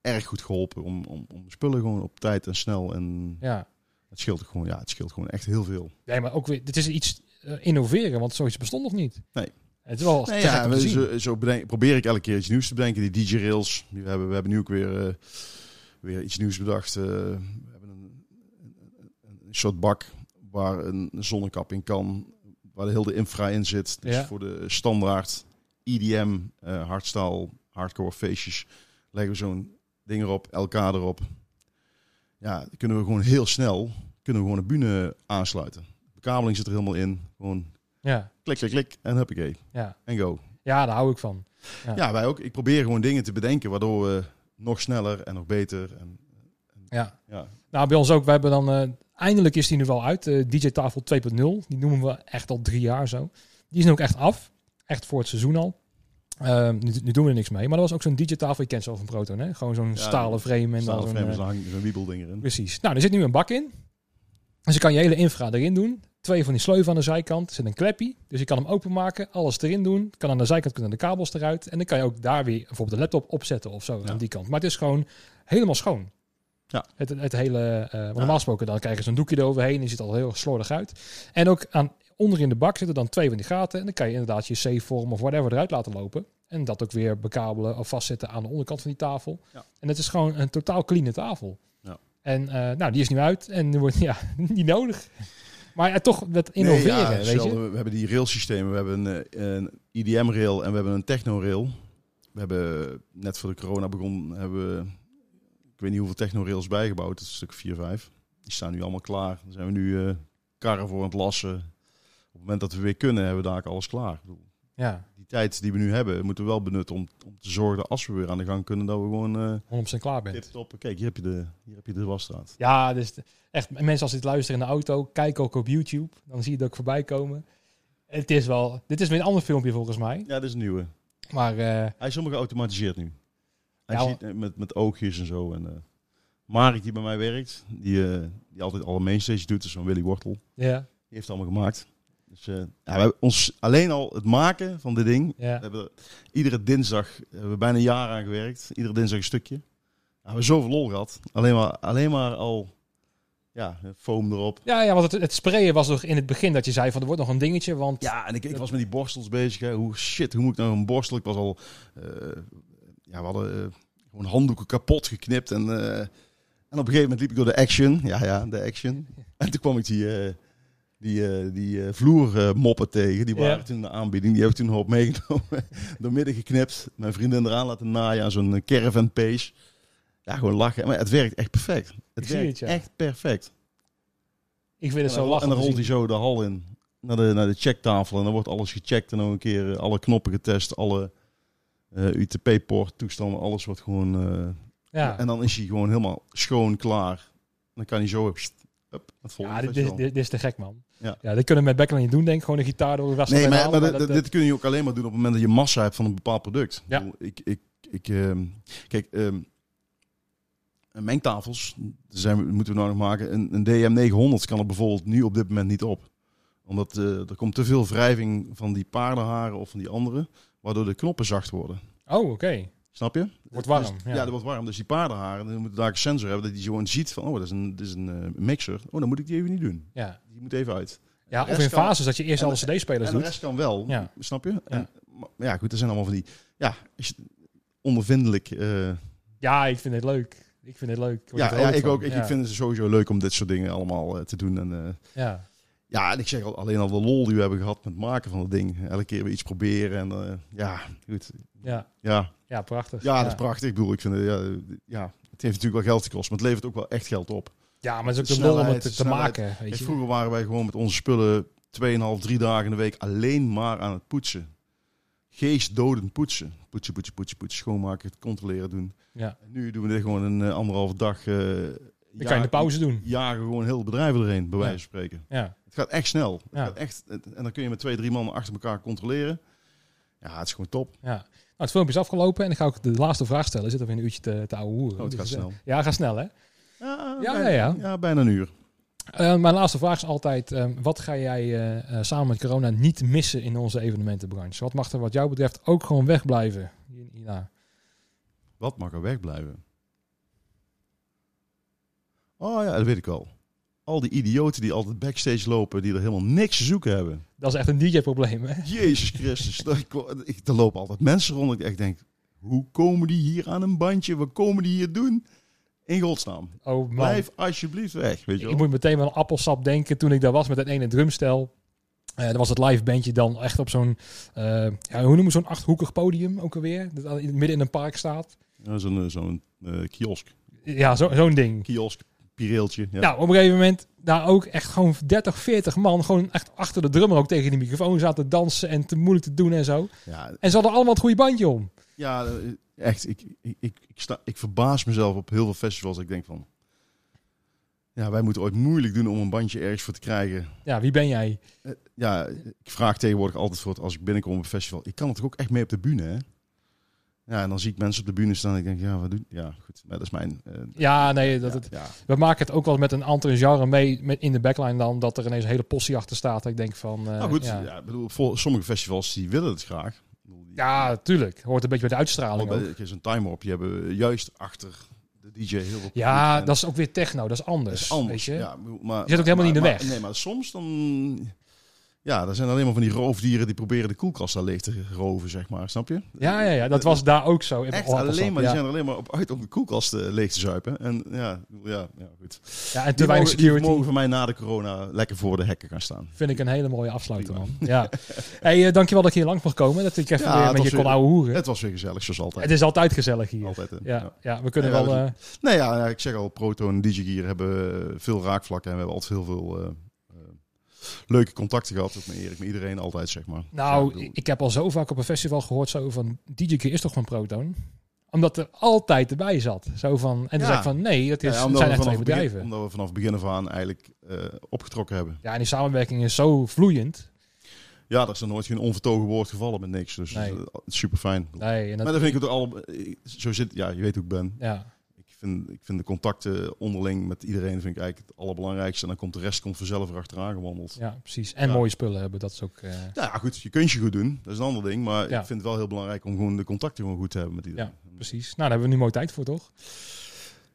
erg goed geholpen om, om, om spullen gewoon op tijd en snel. En ja. het scheelt gewoon, ja, het scheelt gewoon echt heel veel. Nee, maar ook weer, dit is iets innoveren, want zoiets bestond nog niet. Nee. Het is wel Nee, ja, we- zo, zo bedenk- probeer ik elke keer iets nieuws te bedenken. Die DJ-rails, die we hebben, we hebben nu ook weer, eh, weer iets nieuws bedacht. Eh, we hebben een, een soort bak waar een zonnekap in kan, waar de hele infra in zit. Dus Ja. voor de standaard EDM, eh hardstyle, hardcore feestjes, leggen we zo'n ding erop, LK erop. Ja, dan kunnen we gewoon heel snel, kunnen we gewoon een bühne aansluiten. De bekabeling zit er helemaal in. Gewoon Ja, klik, klik, klik en huppakee. ja. En go. ja, daar hou ik van. Ja. Ja, wij ook. Ik probeer gewoon dingen te bedenken waardoor we nog sneller en nog beter. En, Ja. ja. Nou, bij ons ook. We hebben dan... eh, eindelijk is die nu wel uit. de DJ Tafel 2.0. Die noemen we echt al drie jaar zo. Die is nu ook echt af. Echt voor het seizoen al. Ehm, nu, nu doen we er niks mee. Maar dat was ook zo'n DJ-tafel. Je kent ze al van Proton, hè? Gewoon zo'n Ja, stalen frame. En dan Stalen zo'n, frames, eh, daar hangt zo'n wiebelding erin. Precies. Nou, er zit nu een bak in. Dus je kan je hele infra erin doen. Twee van die sleuven aan de zijkant. Er zit een kleppie. Dus je kan hem openmaken. Alles erin doen. Kan aan de zijkant kunnen de kabels eruit. En dan kan je ook daar weer bijvoorbeeld de laptop opzetten of zo. Ja. Aan die kant. Maar het is gewoon helemaal schoon. Ja. Het, het hele... want normaal gesproken dan krijg je zo'n doekje eroverheen. En ziet al heel slordig uit. En ook aan, onder in de bak zitten dan twee van die gaten. En dan kan je inderdaad je C-vorm of whatever eruit laten lopen. En dat ook weer bekabelen of vastzetten aan de onderkant van die tafel. Ja. En het is gewoon een totaal clean tafel. Ja. En eh, nou, die is nu uit en nu wordt ja, niet nodig. Maar ja, toch met innoveren, Nee, ja, weet je? We hebben die railsystemen. We hebben een, eh, een IDM-rail en we hebben een techno-rail. We hebben net voor de corona begonnen, hebben we, ik weet niet hoeveel techno-rails bijgebouwd. Dat is een stuk 4, 5. Die staan nu allemaal klaar. Daar zijn we nu eh, karren voor aan het lassen. Op het moment dat we weer kunnen, hebben we daar alles klaar. Ik bedoel, Ja, Die tijd die we nu hebben, moeten we wel benutten om, om te zorgen dat als we weer aan de gang kunnen, dat we gewoon eh 100% klaar bent. tip-top. Kijk, hier heb je de, hier heb je de wasstraat. Ja, dus echt, mensen als dit luisteren in de auto, kijk ook op YouTube. Dan zie je het ook voorbij komen. Het is wel, dit is weer een ander filmpje volgens mij. Ja, dat is een nieuwe. Maar eh, Hij is helemaal geautomatiseerd nu. Hij Ja, ziet eh, met, met oogjes en zo. En, eh Marek die bij mij werkt, die, die altijd alle mainstage doet, is zo'n Willy Wortel. ja, Die heeft het allemaal gemaakt. Dus eh, ja, we hebben ons alleen al het maken van dit ding. We ja. hebben er iedere dinsdag hebben we bijna een jaar aan gewerkt. Iedere dinsdag een stukje. We hebben zoveel lol gehad. Alleen maar, alleen maar al ja, foam erop. Ja, ja, want het, het sprayen was nog in het begin dat je zei van er wordt nog een dingetje, want Ja, en ik, ik was met die borstels bezig. Hè. Hoe shit, hoe moet ik nou een borstel? Ik was al, eh, ja, we hadden eh, gewoon handdoeken kapot geknipt. En, eh, en op een gegeven moment liep ik door de Action. Ja, ja, de Action. En toen kwam ik die, eh die, eh die eh, vloermoppen tegen. Die waren Ja. toen in de aanbieding. Die heb ik toen een hoop meegenomen. door midden geknipt. Mijn vriendin eraan laten naaien aan zo'n eh, caravan pace. Ja, gewoon lachen. Maar het werkt echt perfect. Het Ik werkt het, ja. echt perfect. ik vind het En zo lachen. en dan rolt hij zo de hal in. Naar de, naar de checktafel. En dan wordt alles gecheckt. En nog een keer alle knoppen getest. Alle UTP-poort toestanden. Alles wordt gewoon... Ja, En dan is hij gewoon helemaal schoon, klaar. Dan kan hij zo... Hup, het ja dit, dit, dit is te gek, man. Ja. Ja, dit kunnen we met niet doen, denk ik. Gewoon een gitaar door de rest Nee, maar, dat- dit kun je ook alleen maar doen op het moment dat je massa hebt van een bepaald product. Ja. Ik, ik, ik, ehm, kijk, ehm, mengtafels zijn, moeten we nou nog maken. Een, een DM 900 kan er bijvoorbeeld nu op dit moment niet op. Omdat eh, er komt te veel wrijving van die paardenharen of van die andere, waardoor de knoppen zacht worden. Oh, oké. Snap je? Wordt warm, Dus- ja. ja. dat wordt warm. Dus die paardenharen, dan moet daar een sensor hebben dat die gewoon ziet van, oh, dat is een, dat is een eh, mixer. Oh, dan moet ik die even niet doen. Ja. Moet even uit. Ja, of in kan- fases dat je eerst alle cd-spelers En de doet. rest kan wel, Ja. snap je? En, maar ja, goed, er zijn allemaal van die, ja, ondervindelijk. eh, Ja, ik vind het leuk. Ik vind het leuk. Ja, ja, ik van. ook. Ik, ja. ik vind het sowieso leuk om dit soort dingen allemaal eh, te doen. En, eh, Ja. ja, en ik zeg al, alleen al de lol die we hebben gehad met het maken van het ding. Elke keer weer iets proberen. En ja, goed. Ja. Ja, ja, prachtig. ja, dat is prachtig. Ik bedoel, ik vind het, ja, ja, het heeft natuurlijk wel geld gekost, maar het levert ook wel echt geld op. Ja, maar het is ook De de lol om het te, te maken. Weet je? vroeger waren wij gewoon met onze spullen 2,5, 3 dagen in de week alleen maar aan het poetsen. Geestdodend poetsen. Poetsen, poetsen, poetsen, poetsen. Schoonmaken, controleren doen. Ja. En nu doen we dit gewoon een eh, anderhalve dag. eh Dan kan je de pauze doen. Jagen gewoon heel het bedrijf erheen, bij wijze van spreken. Ja. Het gaat echt snel. Het Ja. gaat echt, en dan kun je met twee, drie man achter elkaar controleren. Ja, het is gewoon top. ja. Nou, het filmpje is afgelopen en ik ga ook de laatste vraag stellen. Zit er weer een uurtje te, te ouwe hoeren. Oh, het Dus, gaat eh, snel. Ja, gaat snel hè. Ja, Ja, bijna, ja, ja. bijna een uur. Eh, mijn laatste vraag is altijd, eh, wat ga jij eh, eh, samen met corona niet missen in onze evenementenbranche? Wat mag er wat jou betreft ook gewoon wegblijven? Hierna? Wat mag er wegblijven? Oh ja, dat weet ik al. Al die idioten die altijd backstage lopen, die er helemaal niks te zoeken hebben. Dat is echt een DJ-probleem hè? Jezus Christus. Er lopen altijd mensen rond. Ik echt denk, hoe komen die hier aan een bandje? Wat komen die hier doen? In godsnaam. Oh man. Blijf alsjeblieft weg, weet je wel. Ik moet meteen wel aan appelsap denken toen ik daar was met het ene drumstel. Eh er was het live bandje dan echt op zo'n, eh, ja, hoe noemen we zo'n achthoekig podium ook alweer? Dat midden in een park staat. Ja, Zo'n eh, zo'n kiosk. Ja, zo- zo'n ding. Kiosk, pireeltje. Ja. Nou, op een gegeven moment daar ook echt gewoon 30, 40 man gewoon echt achter de drummer ook tegen die microfoon zaten te dansen en te moeilijk te doen en zo. Ja, En ze hadden allemaal het goede bandje om. ja echt. Ik, ik, ik, ik, sta, ik verbaas mezelf op heel veel festivals. Ik denk van... Ja, wij moeten ooit moeilijk doen om een bandje ergens voor te krijgen. Ja, wie ben jij? Eh, ja, ik vraag tegenwoordig altijd voor het als ik binnenkom op een festival. Ik kan het toch ook echt mee op de bühne, hè? Ja, en dan zie ik mensen op de bühne staan en ik denk, ja, wat doen... Ja, goed, dat is mijn... eh, Ja, nee, dat ja, het, ja. we maken het ook wel met een andere genre mee met in de backline dan dat er ineens een hele possie achter staat. Ik denk van, eh, nou goed, ja. bedoel, voor sommige festivals die willen het graag. Ja, tuurlijk. Hoort een beetje bij de uitstraling Al ook. bij- er is een timer op. Die hebben juist achter de DJ heel veel Ja, dat is ook weer techno. Dat is anders. dat is anders. Weet je? Ja, maar, Je zit ook helemaal niet in de maar- weg. Nee, maar soms dan... Ja, er zijn alleen maar van die roofdieren die proberen de koelkast daar leeg te roven, zeg maar. Snap je? ja, ja, ja, dat was daar ook zo. Echt alleen maar, ja. die zijn er alleen maar op uit om de koelkast eh, leeg te zuipen. En ja, ja, ja goed. ja, en te weinig security. mogen voor mij na de corona lekker voor de hekken gaan staan. Vind ik een hele mooie afsluiter, Prima. man. Ja. hey, eh, dankjewel dat ik hier lang mocht komen. Dat ik even Ja, weer met je kon ouwe hoeren. Het was weer gezellig, zoals altijd. Het is altijd gezellig hier. altijd, hè. Ja, ja, we kunnen wel... we- eh, Nee, ja, ik zeg al, Proto en DigiGear hebben eh, veel raakvlakken. En we hebben altijd heel veel eh, eh, leuke contacten gehad. Ook met Erik, met iedereen altijd, zeg maar. Nou, ik heb al zo vaak op een festival gehoord zo van... DJ is toch van Proton? Omdat er altijd erbij zat. Zo van, en dan zei ik van, nee, dat is, zijn we echt twee vanaf begin- bedrijven. omdat we vanaf begin af aan eigenlijk eh, opgetrokken hebben. Ja, en die samenwerking is zo vloeiend. Ja, er is er nooit geen onvertogen woord gevallen met niks. Dus Nee. eh, super fijn. Nee, en dat, Maar dan vind ik het al. eh, Zo zit, ja, je weet hoe ik ben. ja, vind, ik vind de contacten onderling met iedereen vind ik eigenlijk het allerbelangrijkste. En dan komt de rest komt vanzelf erachteraan gewandeld. ja, precies. En Ja. mooie spullen hebben, dat is ook... eh, Ja, ja, goed, je kunt je goed doen. Dat is een ander ding. Maar Ja. ik vind het wel heel belangrijk om gewoon de contacten gewoon goed te hebben met iedereen. precies. Nou, daar hebben we nu mooi tijd voor, toch?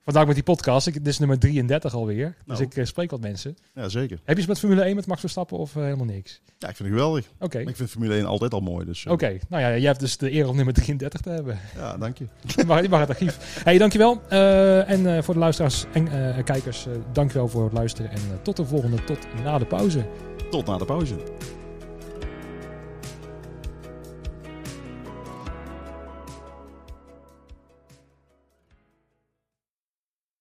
Vandaag met die podcast. Ik, dit is nummer 33 alweer. Dus Nou. ik eh, spreek wat mensen. Ja, zeker. Heb je eens met Formule 1 met Max Verstappen of eh, helemaal niks? Ja, ik vind het geweldig. Oké. Maar ik vind Formule 1 altijd al mooi. Dus, eh, Oké, nou ja, jij hebt dus de eer om nummer 33 te hebben. Ja, dank je. Die mag, het archief. Hey, dankjewel. Eh en voor de luisteraars en kijkers, dankjewel voor het luisteren. En tot de volgende, tot na de pauze. Tot na de pauze.